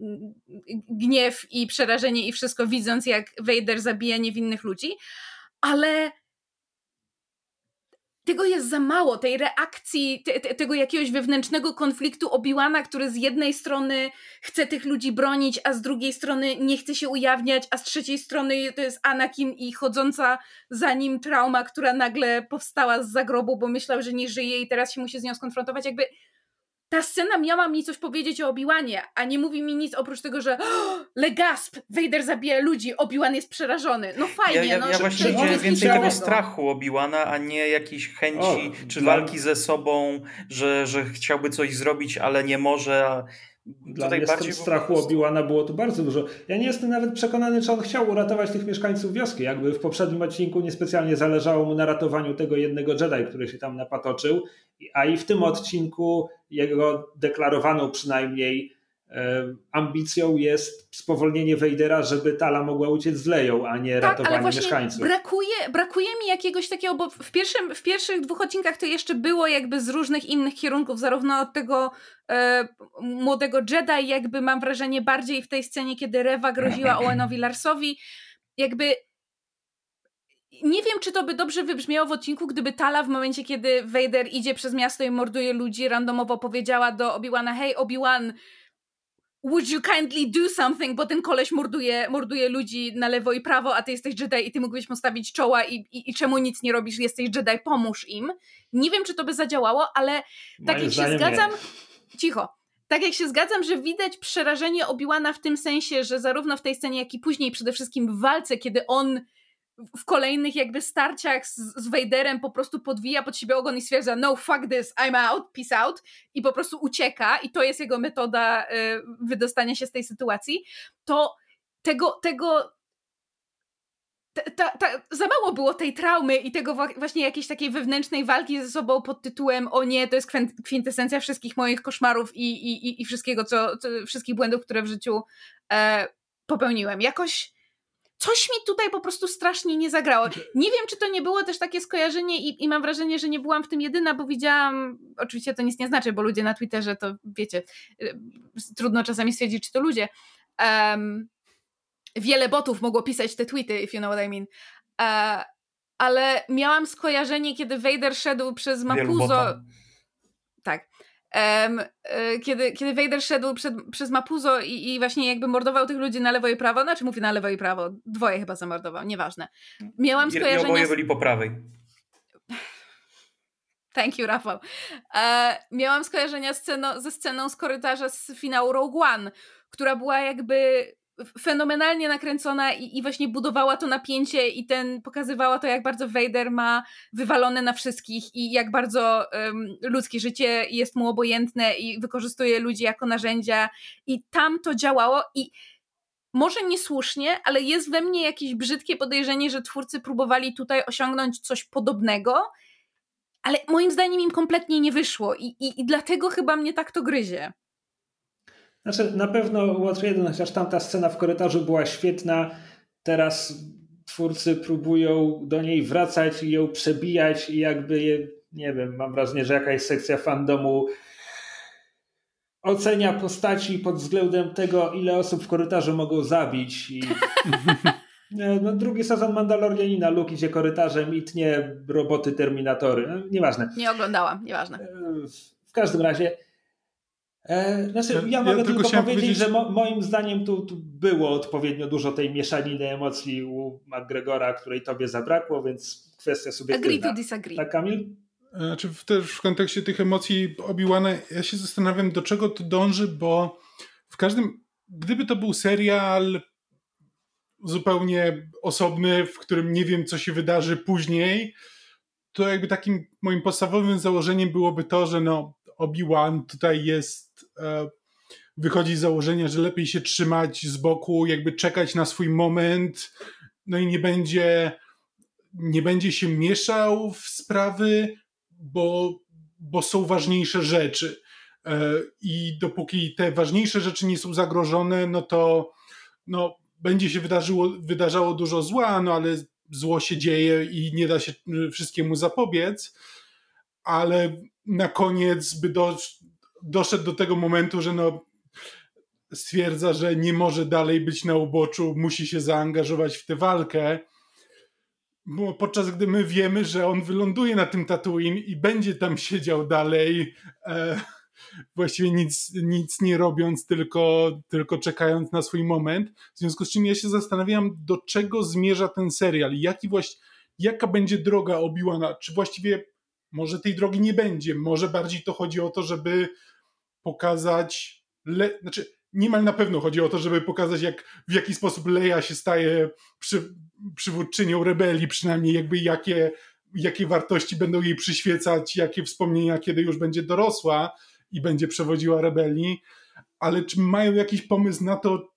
gniew i przerażenie i wszystko widząc, jak Vader zabija niewinnych ludzi. Ale tego jest za mało, tej reakcji, te, te, tego jakiegoś wewnętrznego konfliktu Obiłana, który z jednej strony chce tych ludzi bronić, a z drugiej strony nie chce się ujawniać, a z trzeciej strony to jest Anakin i chodząca za nim trauma, która nagle powstała z zagrobu, bo myślał, że nie żyje i teraz się musi z nią skonfrontować. Jakby ta scena miała mi coś powiedzieć o Obi-Wanie, a nie mówi mi nic oprócz tego, że oh, Legasp, Vader zabija ludzi, Obi-Wan jest przerażony. No fajnie. Ja, ja, no, ja właśnie widziałem więcej tego strachu Obi-Wana, a nie jakiejś chęci o, czy dla... walki ze sobą, że, że chciałby coś zrobić, ale nie może, a dla Tutaj mnie bardziej strachu prostu... Obi-Wana było tu bardzo dużo. Ja nie jestem nawet przekonany, czy on chciał uratować tych mieszkańców wioski. Jakby w poprzednim odcinku niespecjalnie zależało mu na ratowaniu tego jednego Jedi, który się tam napatoczył, a i w tym odcinku jego deklarowaną przynajmniej ambicją jest spowolnienie Wejdera, żeby Tala mogła uciec z Leją, a nie tak, ratowanie ale mieszkańców. Brakuje, brakuje mi jakiegoś takiego, bo w, pierwszym, w pierwszych dwóch odcinkach to jeszcze było jakby z różnych innych kierunków, zarówno od tego e, młodego Jedi, jakby mam wrażenie bardziej w tej scenie, kiedy Rewa groziła *clears throat* Owenowi Larsowi, jakby nie wiem, czy to by dobrze wybrzmiało w odcinku, gdyby Tala w momencie, kiedy Vader idzie przez miasto i morduje ludzi, randomowo powiedziała do Obi-Wana, hej Obi-Wan, would you kindly do something, bo ten koleś morduje, morduje ludzi na lewo i prawo, a ty jesteś Jedi i ty mógłbyś mu stawić czoła i, i, i czemu nic nie robisz, jesteś Jedi, pomóż im. Nie wiem, czy to by zadziałało, ale tak jak się zgadzam... Nie. Cicho. Tak jak się zgadzam, że widać przerażenie Obiłana w tym sensie, że zarówno w tej scenie, jak i później przede wszystkim w walce, kiedy on w kolejnych jakby starciach z, z Vaderem po prostu podwija pod siebie ogon i stwierdza no fuck this, I'm out, peace out i po prostu ucieka i to jest jego metoda y, wydostania się z tej sytuacji, to tego, tego ta, ta, ta, za mało było tej traumy i tego właśnie jakiejś takiej wewnętrznej walki ze sobą pod tytułem o nie, to jest kwintesencja wszystkich moich koszmarów i, i, i wszystkiego, co, co wszystkich błędów, które w życiu e, popełniłem. Jakoś coś mi tutaj po prostu strasznie nie zagrało. Nie wiem, czy to nie było też takie skojarzenie i, i, mam wrażenie, że nie byłam w tym jedyna, bo widziałam, oczywiście to nic nie znaczy, bo ludzie na Twitterze to wiecie, y, trudno czasami stwierdzić, czy to ludzie. Um, wiele botów mogło pisać te tweety, if you know what I mean. Uh, ale miałam skojarzenie, kiedy Vader szedł przez Mapuzo. Um, kiedy, kiedy Vader szedł przed, przez Mapuzo i, i, właśnie jakby mordował tych ludzi na lewo i prawo, znaczy mówię na lewo i prawo, dwoje chyba zamordował, nieważne. Miałam skojarzenia... I oboje byli po prawej. Thank you, Rafał. E, miałam skojarzenia sceno, ze sceną z korytarza z finału Rogue One, która była jakby fenomenalnie nakręcona i, i, właśnie budowała to napięcie i ten pokazywała to, jak bardzo Vader ma wywalone na wszystkich i jak bardzo um, ludzkie życie jest mu obojętne i wykorzystuje ludzi jako narzędzia i tam to działało i może niesłusznie, ale jest we mnie jakieś brzydkie podejrzenie, że twórcy próbowali tutaj osiągnąć coś podobnego, ale moim zdaniem im kompletnie nie wyszło i, i, i dlatego chyba mnie tak to gryzie. Znaczy, na pewno Watch 1, chociaż tamta scena w korytarzu była świetna, teraz twórcy próbują do niej wracać i ją przebijać i jakby je, nie wiem, mam wrażenie, że jakaś sekcja fandomu ocenia postaci pod względem tego, ile osób w korytarzu mogą zabić i *laughs* no, drugi sezon Mandalorianina, Luke idzie korytarzem i tnie roboty Terminatory. No, nieważne. Nie oglądałam, nieważne. W każdym razie E, znaczy, ja, ja mogę ja tylko, tylko powiedzieć, powiedzieć, że mo, moim zdaniem tu, tu, było odpowiednio dużo tej mieszaniny emocji u McGregora, której tobie zabrakło, więc kwestia sobie. Agree to disagree. Tak, Kamil? Znaczy, też w kontekście tych emocji Obi-Wana, ja się zastanawiam, do czego to dąży, bo w każdym, gdyby to był serial zupełnie osobny, w którym nie wiem, co się wydarzy później, to jakby takim moim podstawowym założeniem byłoby to, że no, Obi-Wan tutaj jest, e, wychodzi z założenia, że lepiej się trzymać z boku, jakby czekać na swój moment, no i nie będzie, nie będzie się mieszał w sprawy, bo, bo są ważniejsze rzeczy. E, I dopóki te ważniejsze rzeczy nie są zagrożone, no to no, będzie się wydarzyło, wydarzało dużo zła, no ale zło się dzieje i nie da się wszystkiemu zapobiec. Ale na koniec by do, doszedł do tego momentu, że no, stwierdza, że nie może dalej być na uboczu, musi się zaangażować w tę walkę. Bo podczas gdy my wiemy, że on wyląduje na tym Tatooine i będzie tam siedział dalej, e, właściwie nic, nic nie robiąc, tylko, tylko czekając na swój moment. W związku z czym ja się zastanawiam, do czego zmierza ten serial jaki jaka będzie droga Obi-Wana. Czy właściwie może tej drogi nie będzie. Może bardziej to chodzi o to, żeby pokazać, Le znaczy niemal na pewno chodzi o to, żeby pokazać jak, w jaki sposób Leia się staje przy, przywódczynią rebelii, przynajmniej jakby jakie, jakie wartości będą jej przyświecać, jakie wspomnienia, kiedy już będzie dorosła i będzie przewodziła rebelii, ale czy mają jakiś pomysł na to,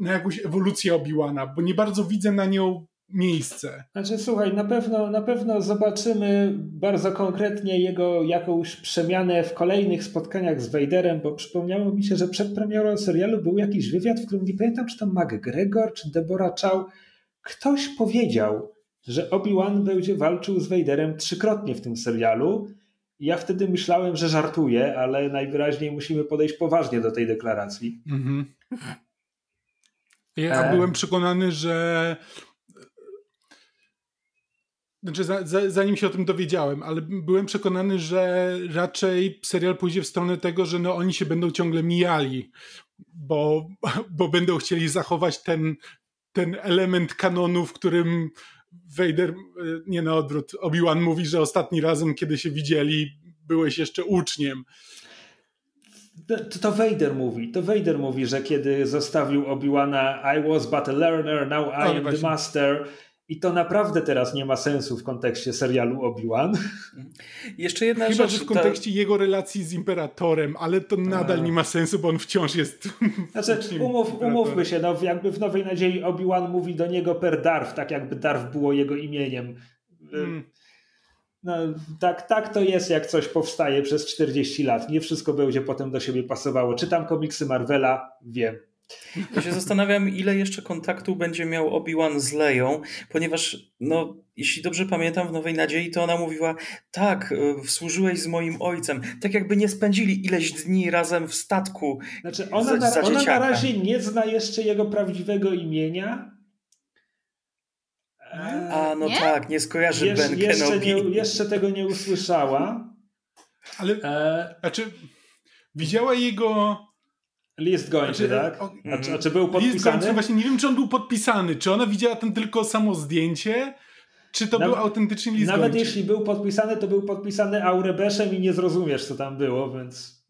na jakąś ewolucję Obi-Wana, bo nie bardzo widzę na nią miejsce. Znaczy, słuchaj, na pewno, na pewno zobaczymy bardzo konkretnie jego jakąś przemianę w kolejnych spotkaniach z Vaderem, bo przypomniało mi się, że przed premierą serialu był jakiś wywiad, w którym nie pamiętam, czy to McGregor, czy Deborah Chow, ktoś powiedział, że Obi-Wan będzie walczył z Vaderem trzykrotnie w tym serialu. Ja wtedy myślałem, że żartuje, ale najwyraźniej musimy podejść poważnie do tej deklaracji. Mhm. Ja e... byłem przekonany, że znaczy, za, za, zanim się o tym dowiedziałem, ale byłem przekonany, że raczej serial pójdzie w stronę tego, że no, oni się będą ciągle mijali, bo, *laughs* bo będą chcieli zachować ten, ten element kanonu, w którym Vader, nie na odwrót, Obi-Wan mówi, że ostatni razem, kiedy się widzieli, byłeś jeszcze uczniem. To, to Vader mówi, to Vader mówi, że kiedy zostawił Obi-Wana I was but a learner, now I am właśnie. the master i to naprawdę teraz nie ma sensu w kontekście serialu Obi-Wan. Jeszcze jedna Chyba, rzecz. że w kontekście ta... jego relacji z Imperatorem, ale to nadal nie ma sensu, bo on wciąż jest. *laughs* Znaczy, *laughs* umów, umówmy się, no, jakby w Nowej Nadziei Obi-Wan mówi do niego per Darf, tak jakby Darf było jego imieniem. Hmm. No, tak, tak to jest, jak coś powstaje przez 40 lat. Nie wszystko będzie potem do siebie pasowało. Czytam komiksy Marvela, wiem. Ja się zastanawiam, ile jeszcze kontaktu będzie miał Obi-Wan z Leją, ponieważ, no, jeśli dobrze pamiętam, w Nowej Nadziei to ona mówiła, tak, e, służyłeś z moim ojcem. Tak jakby nie spędzili ileś dni razem w statku. Znaczy, ona, za, za na, ona na razie nie zna jeszcze jego prawdziwego imienia. A, no nie? tak, nie skojarzy Jesz, Ben jeszcze, Kenobi. Nie, jeszcze tego nie usłyszała. Ale, e... znaczy, widziała jego List gończy, znaczy, tak? O, a, czy, a, czy, był podpisany? List gończy, właśnie nie wiem, czy on był podpisany. Czy ona widziała ten tylko samo zdjęcie? Czy to był autentyczny list Nawet gończy? jeśli był podpisany, to był podpisany Aurebeszem i nie zrozumiesz, co tam było, więc...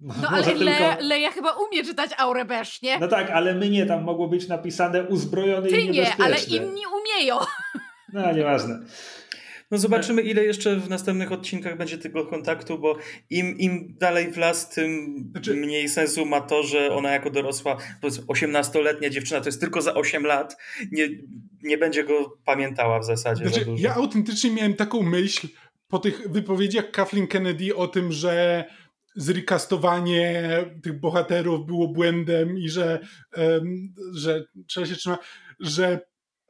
No, *laughs* ale tylko... Le, Leja chyba umie czytać Aurebesz, nie? No tak, ale my nie, tam mogło być napisane uzbrojony Ty i niebezpieczny. nie, ale inni umieją. No, nieważne. No zobaczymy, ile jeszcze w następnych odcinkach będzie tego kontaktu, bo im, im dalej w las, tym znaczy... mniej sensu ma to, że ona jako dorosła, 18-letnia dziewczyna, to jest tylko za 8 lat, nie, nie będzie go pamiętała w zasadzie znaczy, Ja autentycznie miałem taką myśl po tych wypowiedziach Kathleen Kennedy o tym, że zrekastowanie tych bohaterów było błędem i że, um, że trzeba się trzymać, że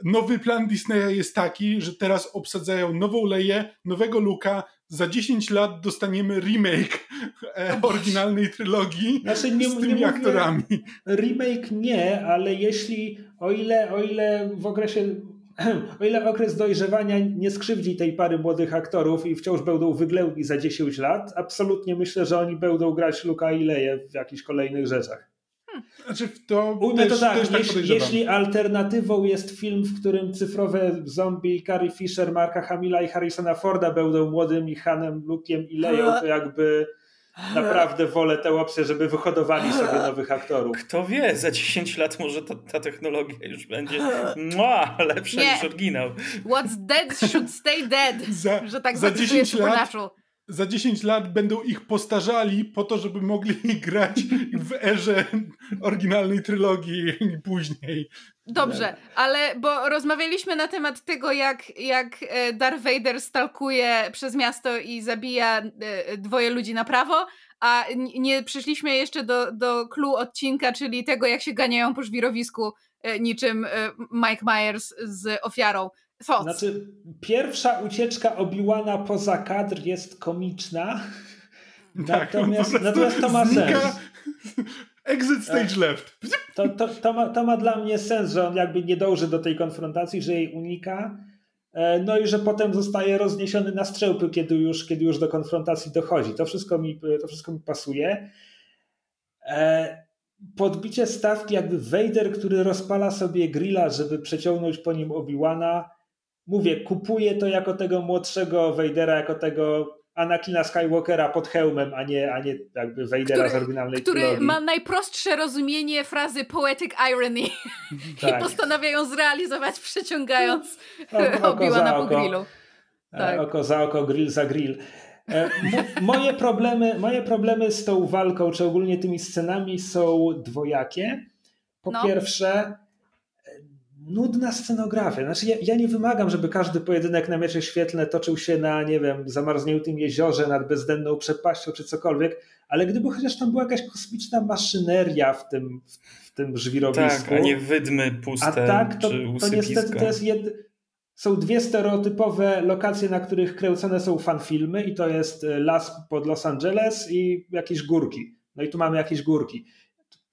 nowy plan Disneya jest taki, że teraz obsadzają nową Leję, nowego Luka, za 10 lat dostaniemy remake e, oryginalnej trylogii znaczy, nie, z tymi nie aktorami. Remake nie, ale jeśli, o ile, o ile w okresie *clears throat* o ile okres dojrzewania nie skrzywdzi tej pary młodych aktorów i wciąż będą wyględni za 10 lat, absolutnie myślę, że oni będą grać Luka i Leję w jakichś kolejnych rzeczach. Znaczy to Ujmę to tak, tak jeśli, jeśli, alternatywą jest film, w którym cyfrowe zombie Carrie Fisher, Marka Hamila i Harrisona Forda będą młodymi Hanem, Luke'iem i Leją, to jakby naprawdę wolę tę opcję, żeby wyhodowali sobie nowych aktorów. Kto wie, za 10 lat może ta, ta technologia już będzie mua, lepsza Nie. niż oryginał. What's dead should stay dead, za, że tak za 10 lat za 10 lat będą ich postarzali po to, żeby mogli *laughs* grać w erze oryginalnej trylogii i później. Dobrze, ale bo rozmawialiśmy na temat tego, jak, jak e, Darth Vader stalkuje przez miasto i zabija e, dwoje ludzi na prawo, a nie przyszliśmy jeszcze do, do clue odcinka, czyli tego, jak się ganiają po żwirowisku e, niczym Mike Myers z ofiarą. Thoughts. Znaczy, pierwsza ucieczka Obiłana poza kadr jest komiczna. Tak, natomiast, natomiast to ma znika. sens. Exit stage tak. left. To, to, to, ma, to ma dla mnie sens, że on jakby nie dąży do tej konfrontacji, że jej unika. E, no i że potem zostaje rozniesiony na strzępy, kiedy już, kiedy już do konfrontacji dochodzi. To wszystko mi, to wszystko mi pasuje. E, podbicie stawki, jakby Vader, który rozpala sobie grilla, żeby przeciągnąć po nim Obi-Wana, mówię, kupuję to jako tego młodszego Vadera, jako tego Anakina Skywalkera pod hełmem, a nie, a nie jakby Vadera z oryginalnej Który trilogii. ma najprostsze rozumienie frazy poetic irony *laughs* tak. i postanawiają zrealizować przyciągając *laughs* Obi-Wana po grillu. E, tak. Oko za oko, grill za grill. E, moje problemy, moje problemy z tą walką, czy ogólnie tymi scenami są dwojakie. Po no. pierwsze, nudna scenografia. Znaczy ja, ja, nie wymagam, żeby każdy pojedynek na miecze świetlne toczył się na, nie wiem, zamarzniętym jeziorze, nad bezdenną przepaścią czy cokolwiek, ale gdyby chociaż tam była jakaś kosmiczna maszyneria w tym, w tym żwirowisku. Tak, a nie wydmy puste A tak, to, to niestety to jest jed... Są dwie stereotypowe lokacje, na których kręcone są fanfilmy i to jest e, las pod Los Angeles i jakieś górki. No i tu mamy jakieś górki.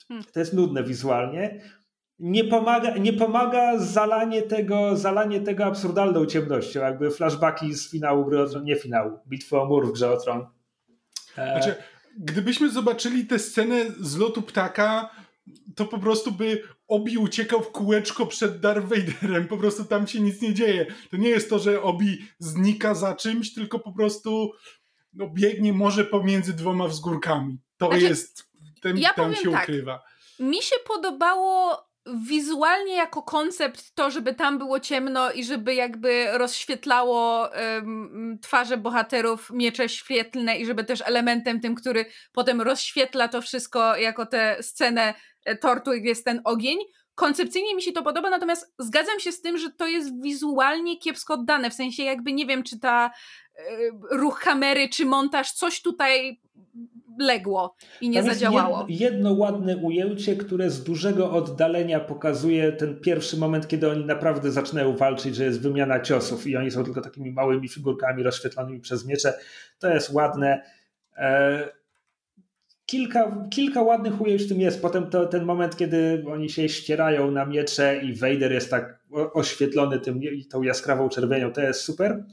Hmm. To jest nudne wizualnie nie pomaga, nie pomaga zalanie tego, zalanie tego absurdalną ciemnością, jakby flashbacki z finału gry o Tron, nie finału, bitwy o mur w grze o Tron. E... Znaczy, gdybyśmy zobaczyli tę scenę z lotu ptaka, to po prostu by Obi uciekał w kółeczko przed Darth Vaderem, po prostu tam się nic nie dzieje. To nie jest to, że Obi znika za czymś, tylko po prostu no, biegnie może pomiędzy dwoma wzgórkami. To znaczy, jest, ten, ja tam się tak, ukrywa. Mi się podobało wizualnie jako koncept to, żeby tam było ciemno i żeby jakby rozświetlało um, twarze bohaterów miecze świetlne i żeby też elementem tym, który potem rozświetla to wszystko jako tę scenę e, tortu, jest ten ogień. Koncepcyjnie mi się to podoba, natomiast zgadzam się z tym, że to jest wizualnie kiepsko oddane, w sensie jakby nie wiem, czy ta y, ruch kamery, czy montaż, coś tutaj legło i nie zadziałało. Jedno, jedno ładne ujęcie, które z dużego oddalenia pokazuje ten pierwszy moment, kiedy oni naprawdę zaczynają walczyć, że jest wymiana ciosów i oni są tylko takimi małymi figurkami rozświetlonymi przez miecze. To jest ładne. E, kilka, kilka ładnych ujęć w tym jest. Potem to, ten moment, kiedy oni się ścierają na miecze i Vader jest tak oświetlony tym, tą jaskrawą czerwienią, to jest super.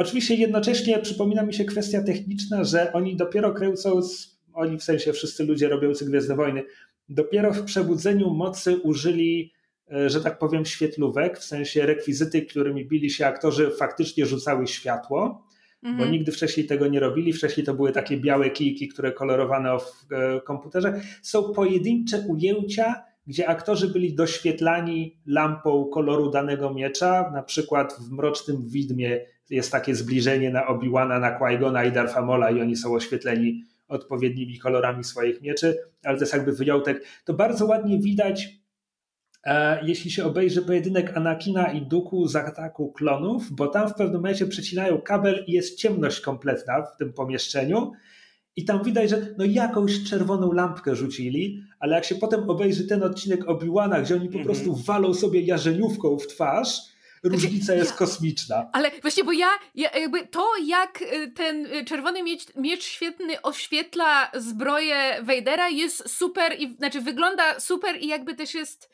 Oczywiście jednocześnie przypomina mi się kwestia techniczna, że oni dopiero kręcą, oni w sensie wszyscy ludzie robiący Gwiezdne Wojny, dopiero w przebudzeniu mocy użyli, e, że tak powiem, świetlówek, w sensie rekwizyty, którymi bili się aktorzy, faktycznie rzucały światło, mhm. bo nigdy wcześniej tego nie robili. Wcześniej to były takie białe kijki, które kolorowano w e, komputerze. Są pojedyncze ujęcia, gdzie aktorzy byli doświetlani lampą koloru danego miecza, na przykład w Mrocznym Widmie jest takie zbliżenie na Obi-Wana, na Qui-Gona i Darfa Mola i oni są oświetleni odpowiednimi kolorami swoich mieczy, ale to jest jakby wyjątek. To bardzo ładnie widać, e, jeśli się obejrzy pojedynek Anakina i Duku z ataku klonów, bo tam w pewnym momencie przecinają kabel i jest ciemność kompletna w tym pomieszczeniu i tam widać, że no jakąś czerwoną lampkę rzucili, ale jak się potem obejrzy ten odcinek Obi-Wana, gdzie oni po mm -hmm. prostu walą sobie jarzeniówką w twarz, różnica jest kosmiczna. Ale właśnie, bo ja, ja, jakby to, jak y, ten y, czerwony miecz, miecz świetny oświetla zbroję Vadera jest super i znaczy wygląda super i jakby też jest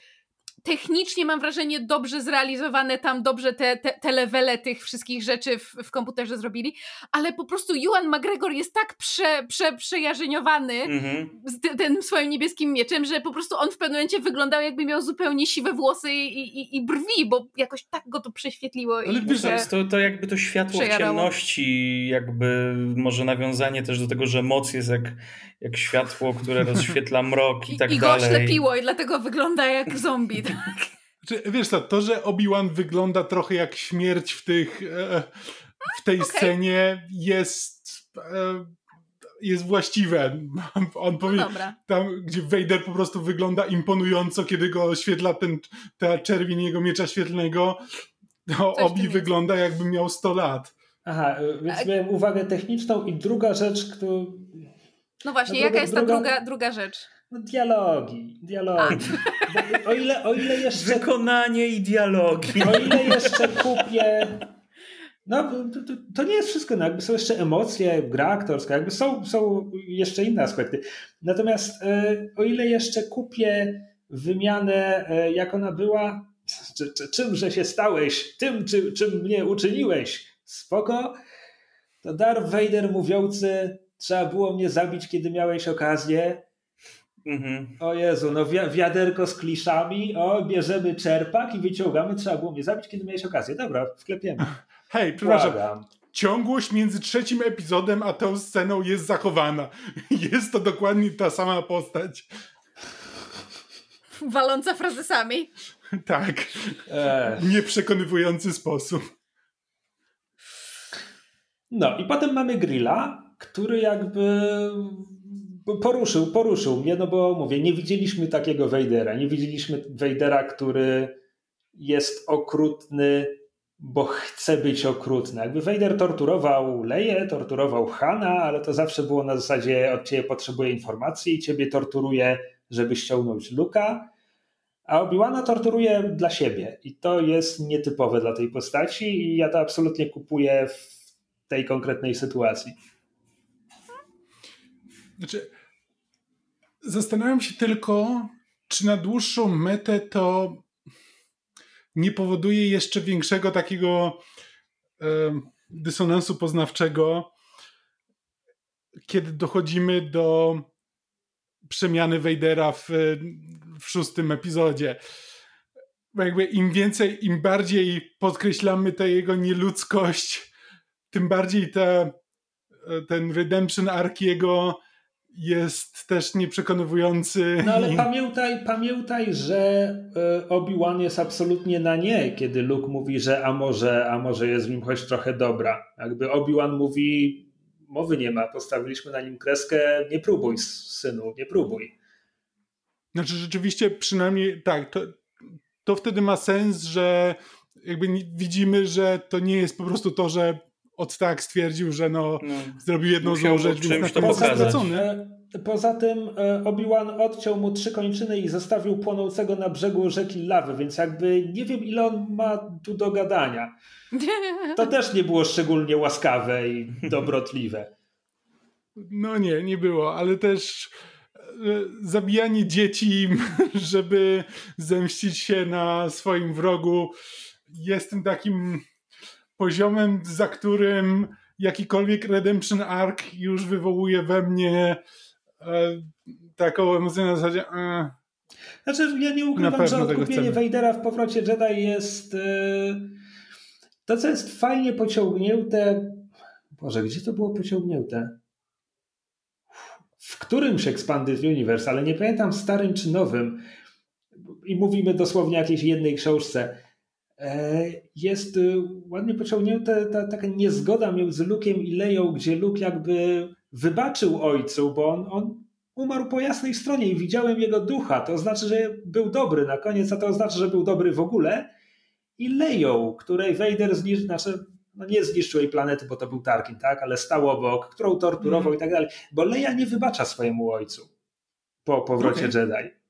technicznie mam wrażenie dobrze zrealizowane tam, dobrze te, te, te levele tych wszystkich rzeczy w, w komputerze zrobili, ale po prostu Ewan McGregor jest tak prze, prze, przejarzeniowany mm-hmm. z tym swoim niebieskim mieczem, że po prostu on w pewnym momencie wyglądał jakby miał zupełnie siwe włosy i, i, i brwi, bo jakoś tak go to prześwietliło. Ale wiesz, to, to jakby to światło w ciemności, jakby może nawiązanie też do tego, że moc jest jak, jak światło, które rozświetla mrok i, i tak I dalej. I go oślepiło i dlatego wygląda jak zombie. Znaczy, wiesz co, to, że Obi-Wan wygląda trochę jak śmierć w tych e, w tej okay. scenie jest e, jest właściwe. On powie, no tam, gdzie Vader po prostu wygląda imponująco, kiedy go oświetla ten, ta czerwień jego miecza świetlnego, to Obi wygląda jakby miał 100 lat. Aha, więc A... miałem uwagę techniczną i druga rzecz, którą... No właśnie, no, jaka jest ta druga, druga rzecz? No dialogi, dialogi. O ile, o ile jeszcze... Wykonanie i dialogi. O ile jeszcze kupię... No, to, to, nie jest wszystko, no, jakby są jeszcze emocje, gra aktorska, jakby są, są jeszcze inne aspekty. Natomiast e, o ile jeszcze kupię wymianę, e, jak ona była, czy, czy, czymże się stałeś, tym, czy, czym mnie uczyniłeś, spoko, to Darth Vader mówiący, trzeba było mnie zabić, kiedy miałeś okazję, Mhm. O Jezu, no wi wiaderko z kliszami, o bierzemy czerpak i wyciągamy, trzeba było mnie zabić, kiedy miałeś okazję. Dobra, wklepiemy. *laughs* Hej, przepraszam. Błagam. ciągłość między trzecim epizodem a tą sceną jest zachowana. *laughs* Jest to dokładnie ta sama postać. *laughs* Waląca frazesami. Tak. Eee. Nieprzekonywujący sposób. No i potem mamy Grilla, który jakby poruszył, poruszył mnie, no bo mówię, nie widzieliśmy takiego Wejdera. Nie widzieliśmy Wejdera, który jest okrutny, bo chce być okrutny. Jakby Vader torturował Leję, torturował Hana, ale to zawsze było na zasadzie od ciebie potrzebuje informacji i ciebie torturuje, żeby ściągnąć Luka, a Obi-Wana torturuje dla siebie i to jest nietypowe dla tej postaci i ja to absolutnie kupuję w tej konkretnej sytuacji. Znaczy, zastanawiam się tylko, czy na dłuższą metę to nie powoduje jeszcze większego takiego e, dysonansu poznawczego, kiedy dochodzimy do przemiany Wejdera w, w szóstym epizodzie. Jakby im więcej, im bardziej podkreślamy tę jego nieludzkość, tym bardziej te, ten redemption arc jego jest też nieprzekonywujący. No ale pamiętaj, pamiętaj, że e, Obi-Wan jest absolutnie na nie, kiedy Luke mówi, że a może, a może jest w nim choć trochę dobra. Jakby Obi-Wan mówi, mowy nie ma, postawiliśmy na nim kreskę, nie próbuj synu, nie próbuj. Znaczy rzeczywiście przynajmniej tak, to, to wtedy ma sens, że jakby widzimy, że to nie jest po prostu to, że od tak stwierdził, że no, no zrobił jedną złą rzecz, więc na stracony. E, poza tym e, Obi-Wan odciął mu trzy kończyny i zostawił płonącego na brzegu rzeki lawy, więc jakby nie wiem ile on ma tu do gadania. To *laughs* też nie było szczególnie łaskawe i dobrotliwe. No nie, nie było, ale też e, zabijanie dzieci, *laughs* żeby zemścić się na swoim wrogu jest tym takim poziomem, za którym jakikolwiek Redemption Arc już wywołuje we mnie e, taką emocję na zasadzie e, znaczy, ja nie ukrywam, że odkupienie Vadera w powrocie Jedi jest e, to, co jest fajnie pociągnięte Boże, gdzie to było pociągnięte? W którymś Expanded Universe, ale nie pamiętam starym czy nowym. I mówimy dosłownie o jakiejś jednej książce jest y, ładnie pociągnięta ta, taka niezgoda między Lukiem i Leją, gdzie Luke jakby wybaczył ojcu, bo on, on umarł po jasnej stronie i widziałem jego ducha. To znaczy, że był dobry na koniec, a to oznacza, że był dobry w ogóle. I Leją, której Vader zniszczył, znaczy, no nie zniszczył jej planety, bo to był Tarkin, tak, ale stał obok, którą torturował mm. i tak dalej. Bo Leja nie wybacza swojemu ojcu po powrocie okay. Jedi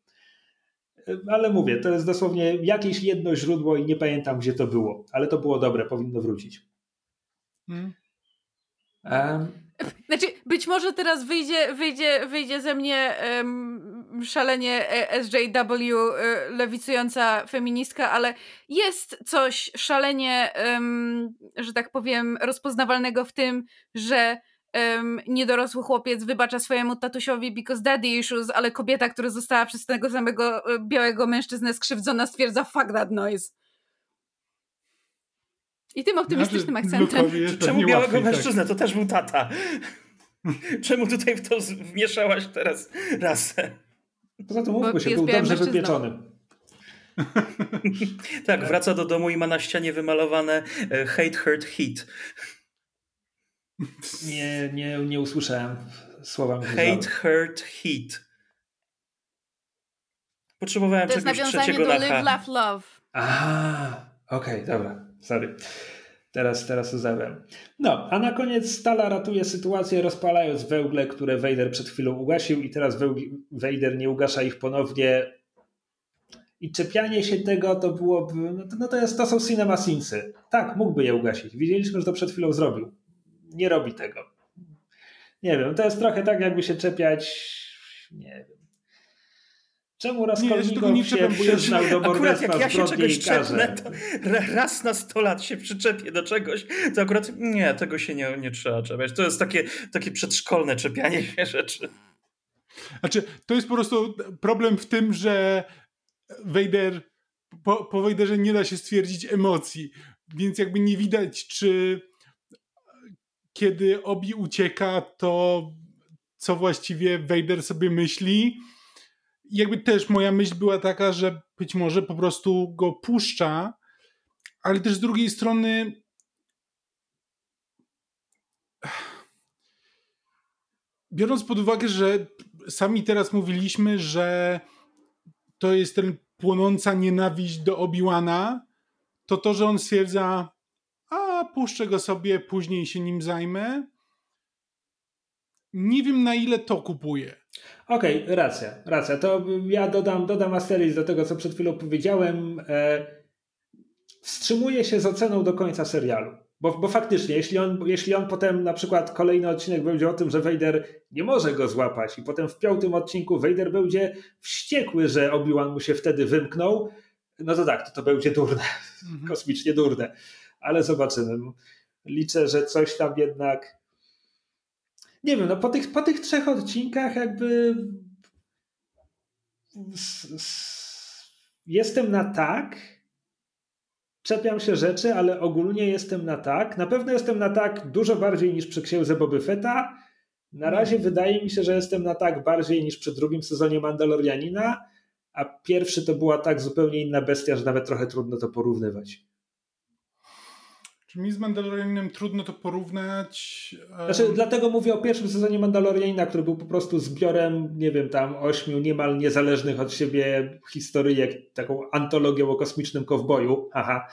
ale mówię, to jest dosłownie jakieś jedno źródło i nie pamiętam, gdzie to było, ale to było dobre, powinno wrócić. Hmm. Um. Znaczy, być może teraz wyjdzie, wyjdzie, wyjdzie ze mnie um, szalenie e, SJW e, lewicująca feministka, ale jest coś szalenie, um, że tak powiem, rozpoznawalnego w tym, że um, niedorosły chłopiec wybacza swojemu tatusiowi because daddy issues, ale kobieta, która została przez tego samego e, białego mężczyznę skrzywdzona stwierdza fuck that noise. I tym optymistycznym znaczy, akcentem. Czemu białego łatwiej, tak. mężczyznę? Tak. To też był tata. Czemu tutaj w to wmieszałaś teraz rasę? Poza tym mówmy się, był dobrze wypieczony. tak, wraca do domu i ma na ścianie wymalowane e, hate, hurt, heat. Nie, nie, nie usłyszałem słowa. Hate, hurt, heat. Potrzebowałem to czegoś trzeciego do live, laugh, love. A, okej, okay, dobra, sorry. Teraz, teraz to zabrałem. No, a na koniec Stala ratuje sytuację rozpalając wełgle, które Vader przed chwilą ugasił i teraz Vader nie ugasza ich ponownie. I czepianie się tego to byłoby, no to, no to, jest, to są cinema sinsy. Tak, mógłby je ugasić. Widzieliśmy, że to przed chwilą zrobił nie robi tego. Nie wiem, to jest trochę tak, jakby się czepiać, nie wiem. Czemu Raskolnikow nie, się przyznał do *laughs* morderstwa jak ja się czegoś czepnę, to raz na sto lat się przyczepię do czegoś, to akurat nie, tego się nie, nie trzeba czepiać. To jest takie, takie przedszkolne czepianie się *laughs* rzeczy. Znaczy, to jest po prostu problem w tym, że Vader, po, po Vaderze nie da się stwierdzić emocji, więc jakby nie widać, czy kiedy Obi ucieka, to co właściwie Vader sobie myśli. Jakby też moja myśl była taka, że być może po prostu go puszcza, ale też z drugiej strony biorąc pod uwagę, że sami teraz mówiliśmy, że to jest ten płonąca nienawiść do Obi-Wana, to to, że on stwierdza, puszczę go sobie, później się nim zajmę, nie wiem na ile to kupuje. Okej, okay, racja, racja. To ja dodam, dodam Asteris do tego, co przed chwilą powiedziałem. E, wstrzymuję się z oceną do końca serialu. Bo, bo faktycznie, jeśli on, jeśli on potem na przykład kolejny odcinek będzie o tym, że Vader nie może go złapać i potem w piątym odcinku Vader będzie wściekły, że Obi-Wan mu się wtedy wymknął, no to tak, to, to będzie durne, mhm. *laughs* kosmicznie durne. Ale zobaczymy. Liczę, że coś tam jednak nie wiem, no po tych, po tych trzech odcinkach jakby jestem na tak, czepiam się rzeczy, ale ogólnie jestem na tak. Na pewno jestem na tak dużo bardziej niż przy księdze Boby Fetta. Na razie wydaje mi się, że jestem na tak bardziej niż przy drugim sezonie Mandalorianina, a pierwszy to była tak zupełnie inna bestia, że nawet trochę trudno to porównywać. Mi z Mandalorianinem trudno to porównać? Znaczy, dlatego mówię o pierwszym sezonie Mandalorianina, który był po prostu zbiorem, nie wiem, tam ośmiu niemal niezależnych od siebie historyjek, taką antologią o kosmicznym kowboju. Haha,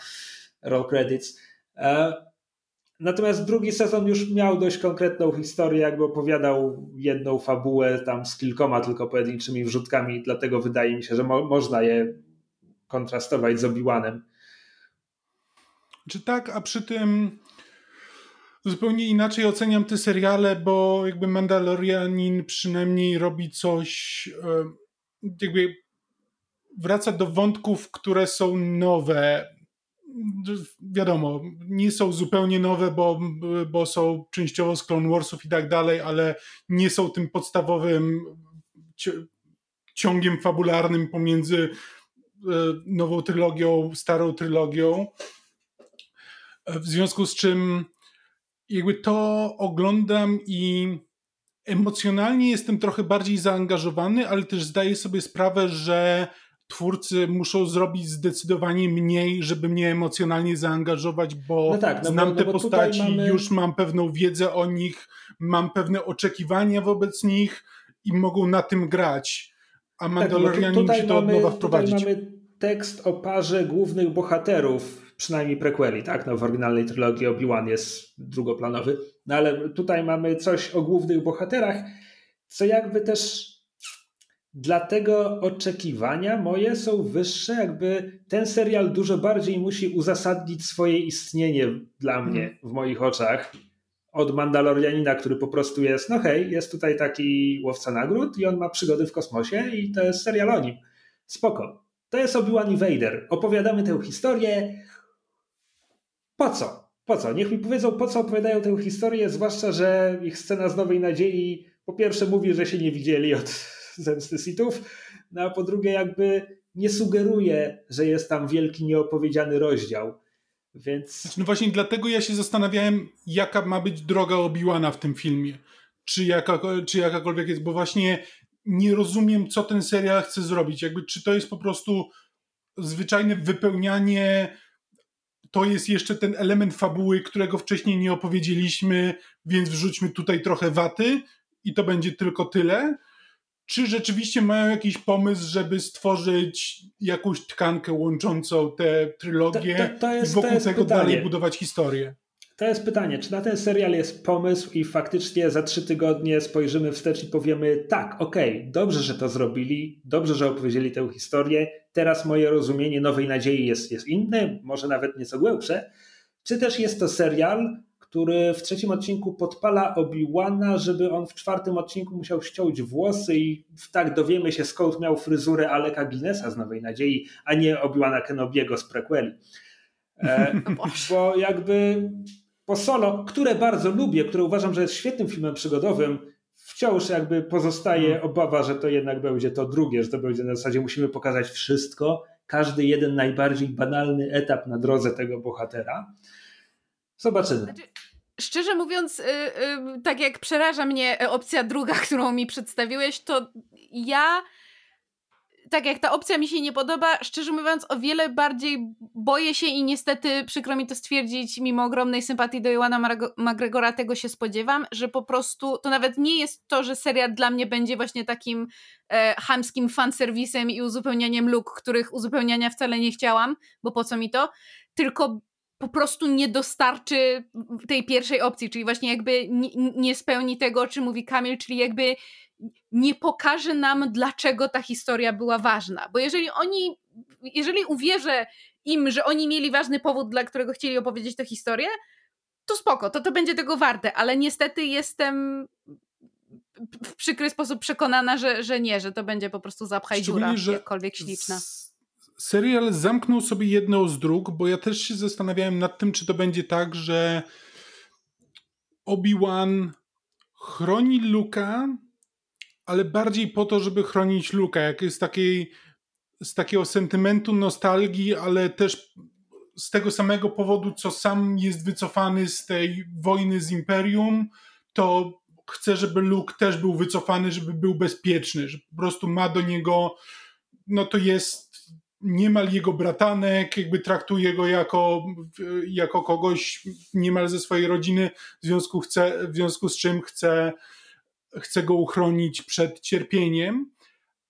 roll credits. E, natomiast drugi sezon już miał dość konkretną historię, jakby opowiadał jedną fabułę tam z kilkoma tylko pojedynczymi wrzutkami, dlatego wydaje mi się, że mo można je kontrastować z Obi-Wanem. Czy tak, a przy tym zupełnie inaczej oceniam te seriale, bo jakby Mandalorianin przynajmniej robi coś, e, jakby wraca do wątków, które są nowe. Wiadomo, nie są zupełnie nowe, bo, bo są częściowo z Clone Warsów i tak dalej, ale nie są tym podstawowym ciągiem fabularnym pomiędzy e, nową trylogią, starą trylogią. W związku z czym jakby to oglądam i emocjonalnie jestem trochę bardziej zaangażowany, ale też zdaję sobie sprawę, że twórcy muszą zrobić zdecydowanie mniej, żeby mnie emocjonalnie zaangażować, bo no tak, no znam bo, no te postaci, mamy... już mam pewną wiedzę o nich, mam pewne oczekiwania wobec nich i mogą na tym grać. A Mandalorianin tak, się to od nowa wprowadzić. Tutaj mamy tekst o parze głównych bohaterów przynajmniej prequeli, tak? No w oryginalnej trylogii Obi-Wan jest drugoplanowy, no ale tutaj mamy coś o głównych bohaterach, co jakby też dlatego oczekiwania moje są wyższe, jakby ten serial dużo bardziej musi uzasadnić swoje istnienie dla mnie mhm. w moich oczach od Mandalorianina, który po prostu jest, no hej, jest tutaj taki łowca nagród i on ma przygody w kosmosie i to jest serial o nim. Spoko. To jest Obi-Wan i Vader. Opowiadamy tę historię, po co? Po co? Niech mi powiedzą, po co opowiadają tę historię, zwłaszcza, że ich scena z Nowej Nadziei po pierwsze mówi, że się nie widzieli od *laughs* zemsty Sithów, no a po drugie jakby nie sugeruje, że jest tam wielki nieopowiedziany rozdział. Więc... Znaczy, no właśnie dlatego ja się zastanawiałem, jaka ma być droga Obiłana w tym filmie. Czy, czy jakakolwiek jest, bo właśnie nie rozumiem, co ten serial chce zrobić. Jakby, czy to jest po prostu zwyczajne wypełnianie to jest jeszcze ten element fabuły, którego wcześniej nie opowiedzieliśmy, więc wrzućmy tutaj trochę waty i to będzie tylko tyle. Czy rzeczywiście mają jakiś pomysł, żeby stworzyć jakąś tkankę łączącą tę trylogię to, to, to jest, i wokół tego pytanie. dalej budować historię? To jest pytanie, czy na ten serial jest pomysł i faktycznie za trzy tygodnie spojrzymy wstecz i powiemy tak, okej, okay, dobrze, że to zrobili, dobrze, że opowiedzieli tę historię, teraz moje rozumienie Nowej Nadziei jest, jest inne, może nawet nieco głębsze, czy też jest to serial, który w trzecim odcinku podpala Obi-Wana, żeby on w czwartym odcinku musiał ściąć włosy i tak dowiemy się skąd miał fryzurę Aleka Guinnessa z Nowej Nadziei, a nie Obi-Wana Kenobiego z prequeli. E, *laughs* bo jakby po Solo, które bardzo lubię, które uważam, że jest świetnym filmem przygodowym, wciąż jakby pozostaje hmm. obawa, że to jednak będzie to drugie, że to będzie na zasadzie musimy pokazać wszystko, każdy jeden najbardziej banalny etap na drodze tego bohatera. Zobaczymy. Znaczy, szczerze mówiąc, y, y, tak jak przeraża mnie opcja druga, *laughs* którą mi przedstawiłeś, to ja tak jak ta opcja mi się nie podoba, szczerze mówiąc, o wiele bardziej boję się i niestety przykro mi to stwierdzić, mimo ogromnej sympatii do Joana McGregora, tego się spodziewam, że po prostu to nawet nie jest to, że serial dla mnie będzie właśnie takim e, chamskim fanserwisem i uzupełnianiem luk, których uzupełniania wcale nie chciałam, bo po co mi to, tylko po prostu nie dostarczy tej pierwszej opcji, czyli właśnie jakby nie, nie spełni tego, o czym mówi Kamil, czyli jakby nie pokaże nam, dlaczego ta historia była ważna. Bo jeżeli oni, jeżeli uwierzę im, że oni mieli ważny powód, dla którego chcieli opowiedzieć tę historię, to spoko, to to będzie tego warte, ale niestety jestem w przykry sposób przekonana, że, że nie, że to będzie po prostu zapchaj dziura, jakkolwiek śliczna. Serial zamknął sobie jedną z dróg, bo ja też się zastanawiałem nad tym, czy to będzie tak, że Obi-Wan chroni Luka ale bardziej po to, żeby chronić Luka, jak z takiej z takiego sentymentu, nostalgii, ale też z tego samego powodu, co sam jest wycofany z tej wojny z Imperium, to chce, żeby Luke też był wycofany, żeby był bezpieczny, że po prostu ma do niego, no to jest niemal jego bratanek, jakby traktuje go jako, jako kogoś niemal ze swojej rodziny, w związku, chce, w związku z czym chce chce go uchronić przed cierpieniem,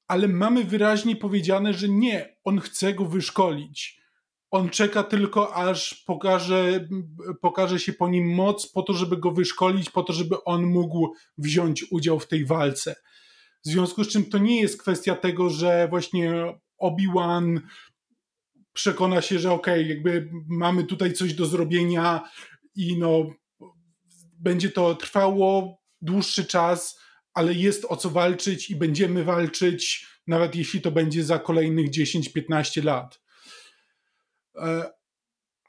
ale mamy wyraźnie powiedziane, że nie, on chce go wyszkolić. On czeka tylko, aż pokaże, pokaże się po nim moc, po to, żeby go wyszkolić, po to, żeby on mógł wziąć udział w tej walce. W związku z czym to nie jest kwestia tego, że właśnie Obi-Wan przekona się, że okej, okay, jakby mamy tutaj coś do zrobienia i no będzie to trwało dłuższy czas, ale jest o co walczyć i będziemy walczyć, nawet jeśli to będzie za kolejnych 10-15 lat.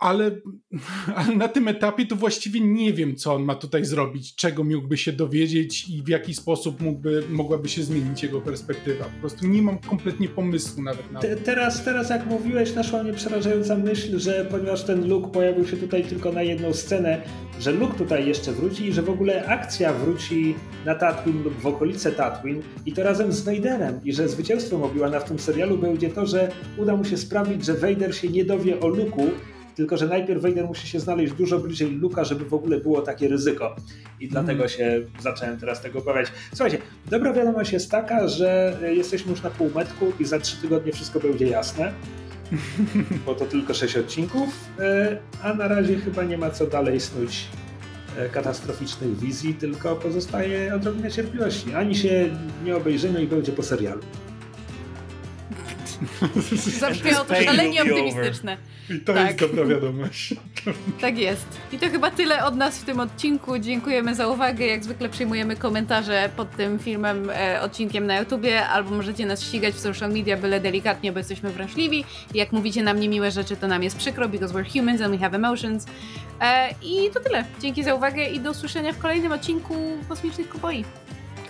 Ale, *laughs* ale na tym etapie to właściwie nie wiem, co on ma tutaj zrobić, czego mógłby się dowiedzieć i w jaki sposób mógłby, mogłaby się zmienić jego perspektywa. Po prostu nie mam kompletnie pomysłu nawet na to. teraz, teraz jak mówiłeś, naszła mnie przerażająca myśl, że ponieważ ten Luke pojawił się tutaj tylko na jedną scenę, że Luke tutaj jeszcze wróci i że w ogóle akcja wróci na Tatooine lub w okolice Tatooine i to razem z Vaderem i że zwycięstwem Obi-Wana w tym serialu będzie to, że uda mu się sprawić, że Vader się nie dowie o Luku, tylko że najpierw Vader musi się znaleźć dużo bliżej Luka, żeby w ogóle było takie ryzyko. I dlatego mm. się zacząłem teraz tego obawiać. Słuchajcie, dobra wiadomość jest taka, że jesteśmy już na półmetku i za trzy tygodnie wszystko będzie jasne. Bo to tylko sześć odcinków, e, a na razie chyba nie ma co dalej snuć e, katastroficznych wizji, tylko pozostaje odrobinę cierpliwości. Ani się nie obejrzymy i będzie po serialu. *laughs* Zabrzmiało to szalenie optymistyczne. I to tak. jest dobra wiadomość. *laughs* Tak jest. I to chyba tyle od nas w tym odcinku. Dziękujemy za uwagę. Jak zwykle przyjmujemy komentarze pod tym filmem, e, odcinkiem na YouTubie, albo możecie nas ścigać w social media, byle delikatnie, bo jesteśmy wrażliwi. Jak mówicie nam niemiłe rzeczy, to nam jest przykro, because we're humans and we have emotions. E, I to tyle. Dzięki za uwagę i do usłyszenia w kolejnym odcinku Kosmicznych Koboi.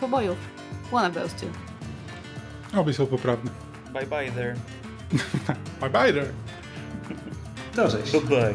Kobojów. One of those two. Oby są poprawne. Bye bye there. *laughs* bye bye there. Do rzeczy. Goodbye.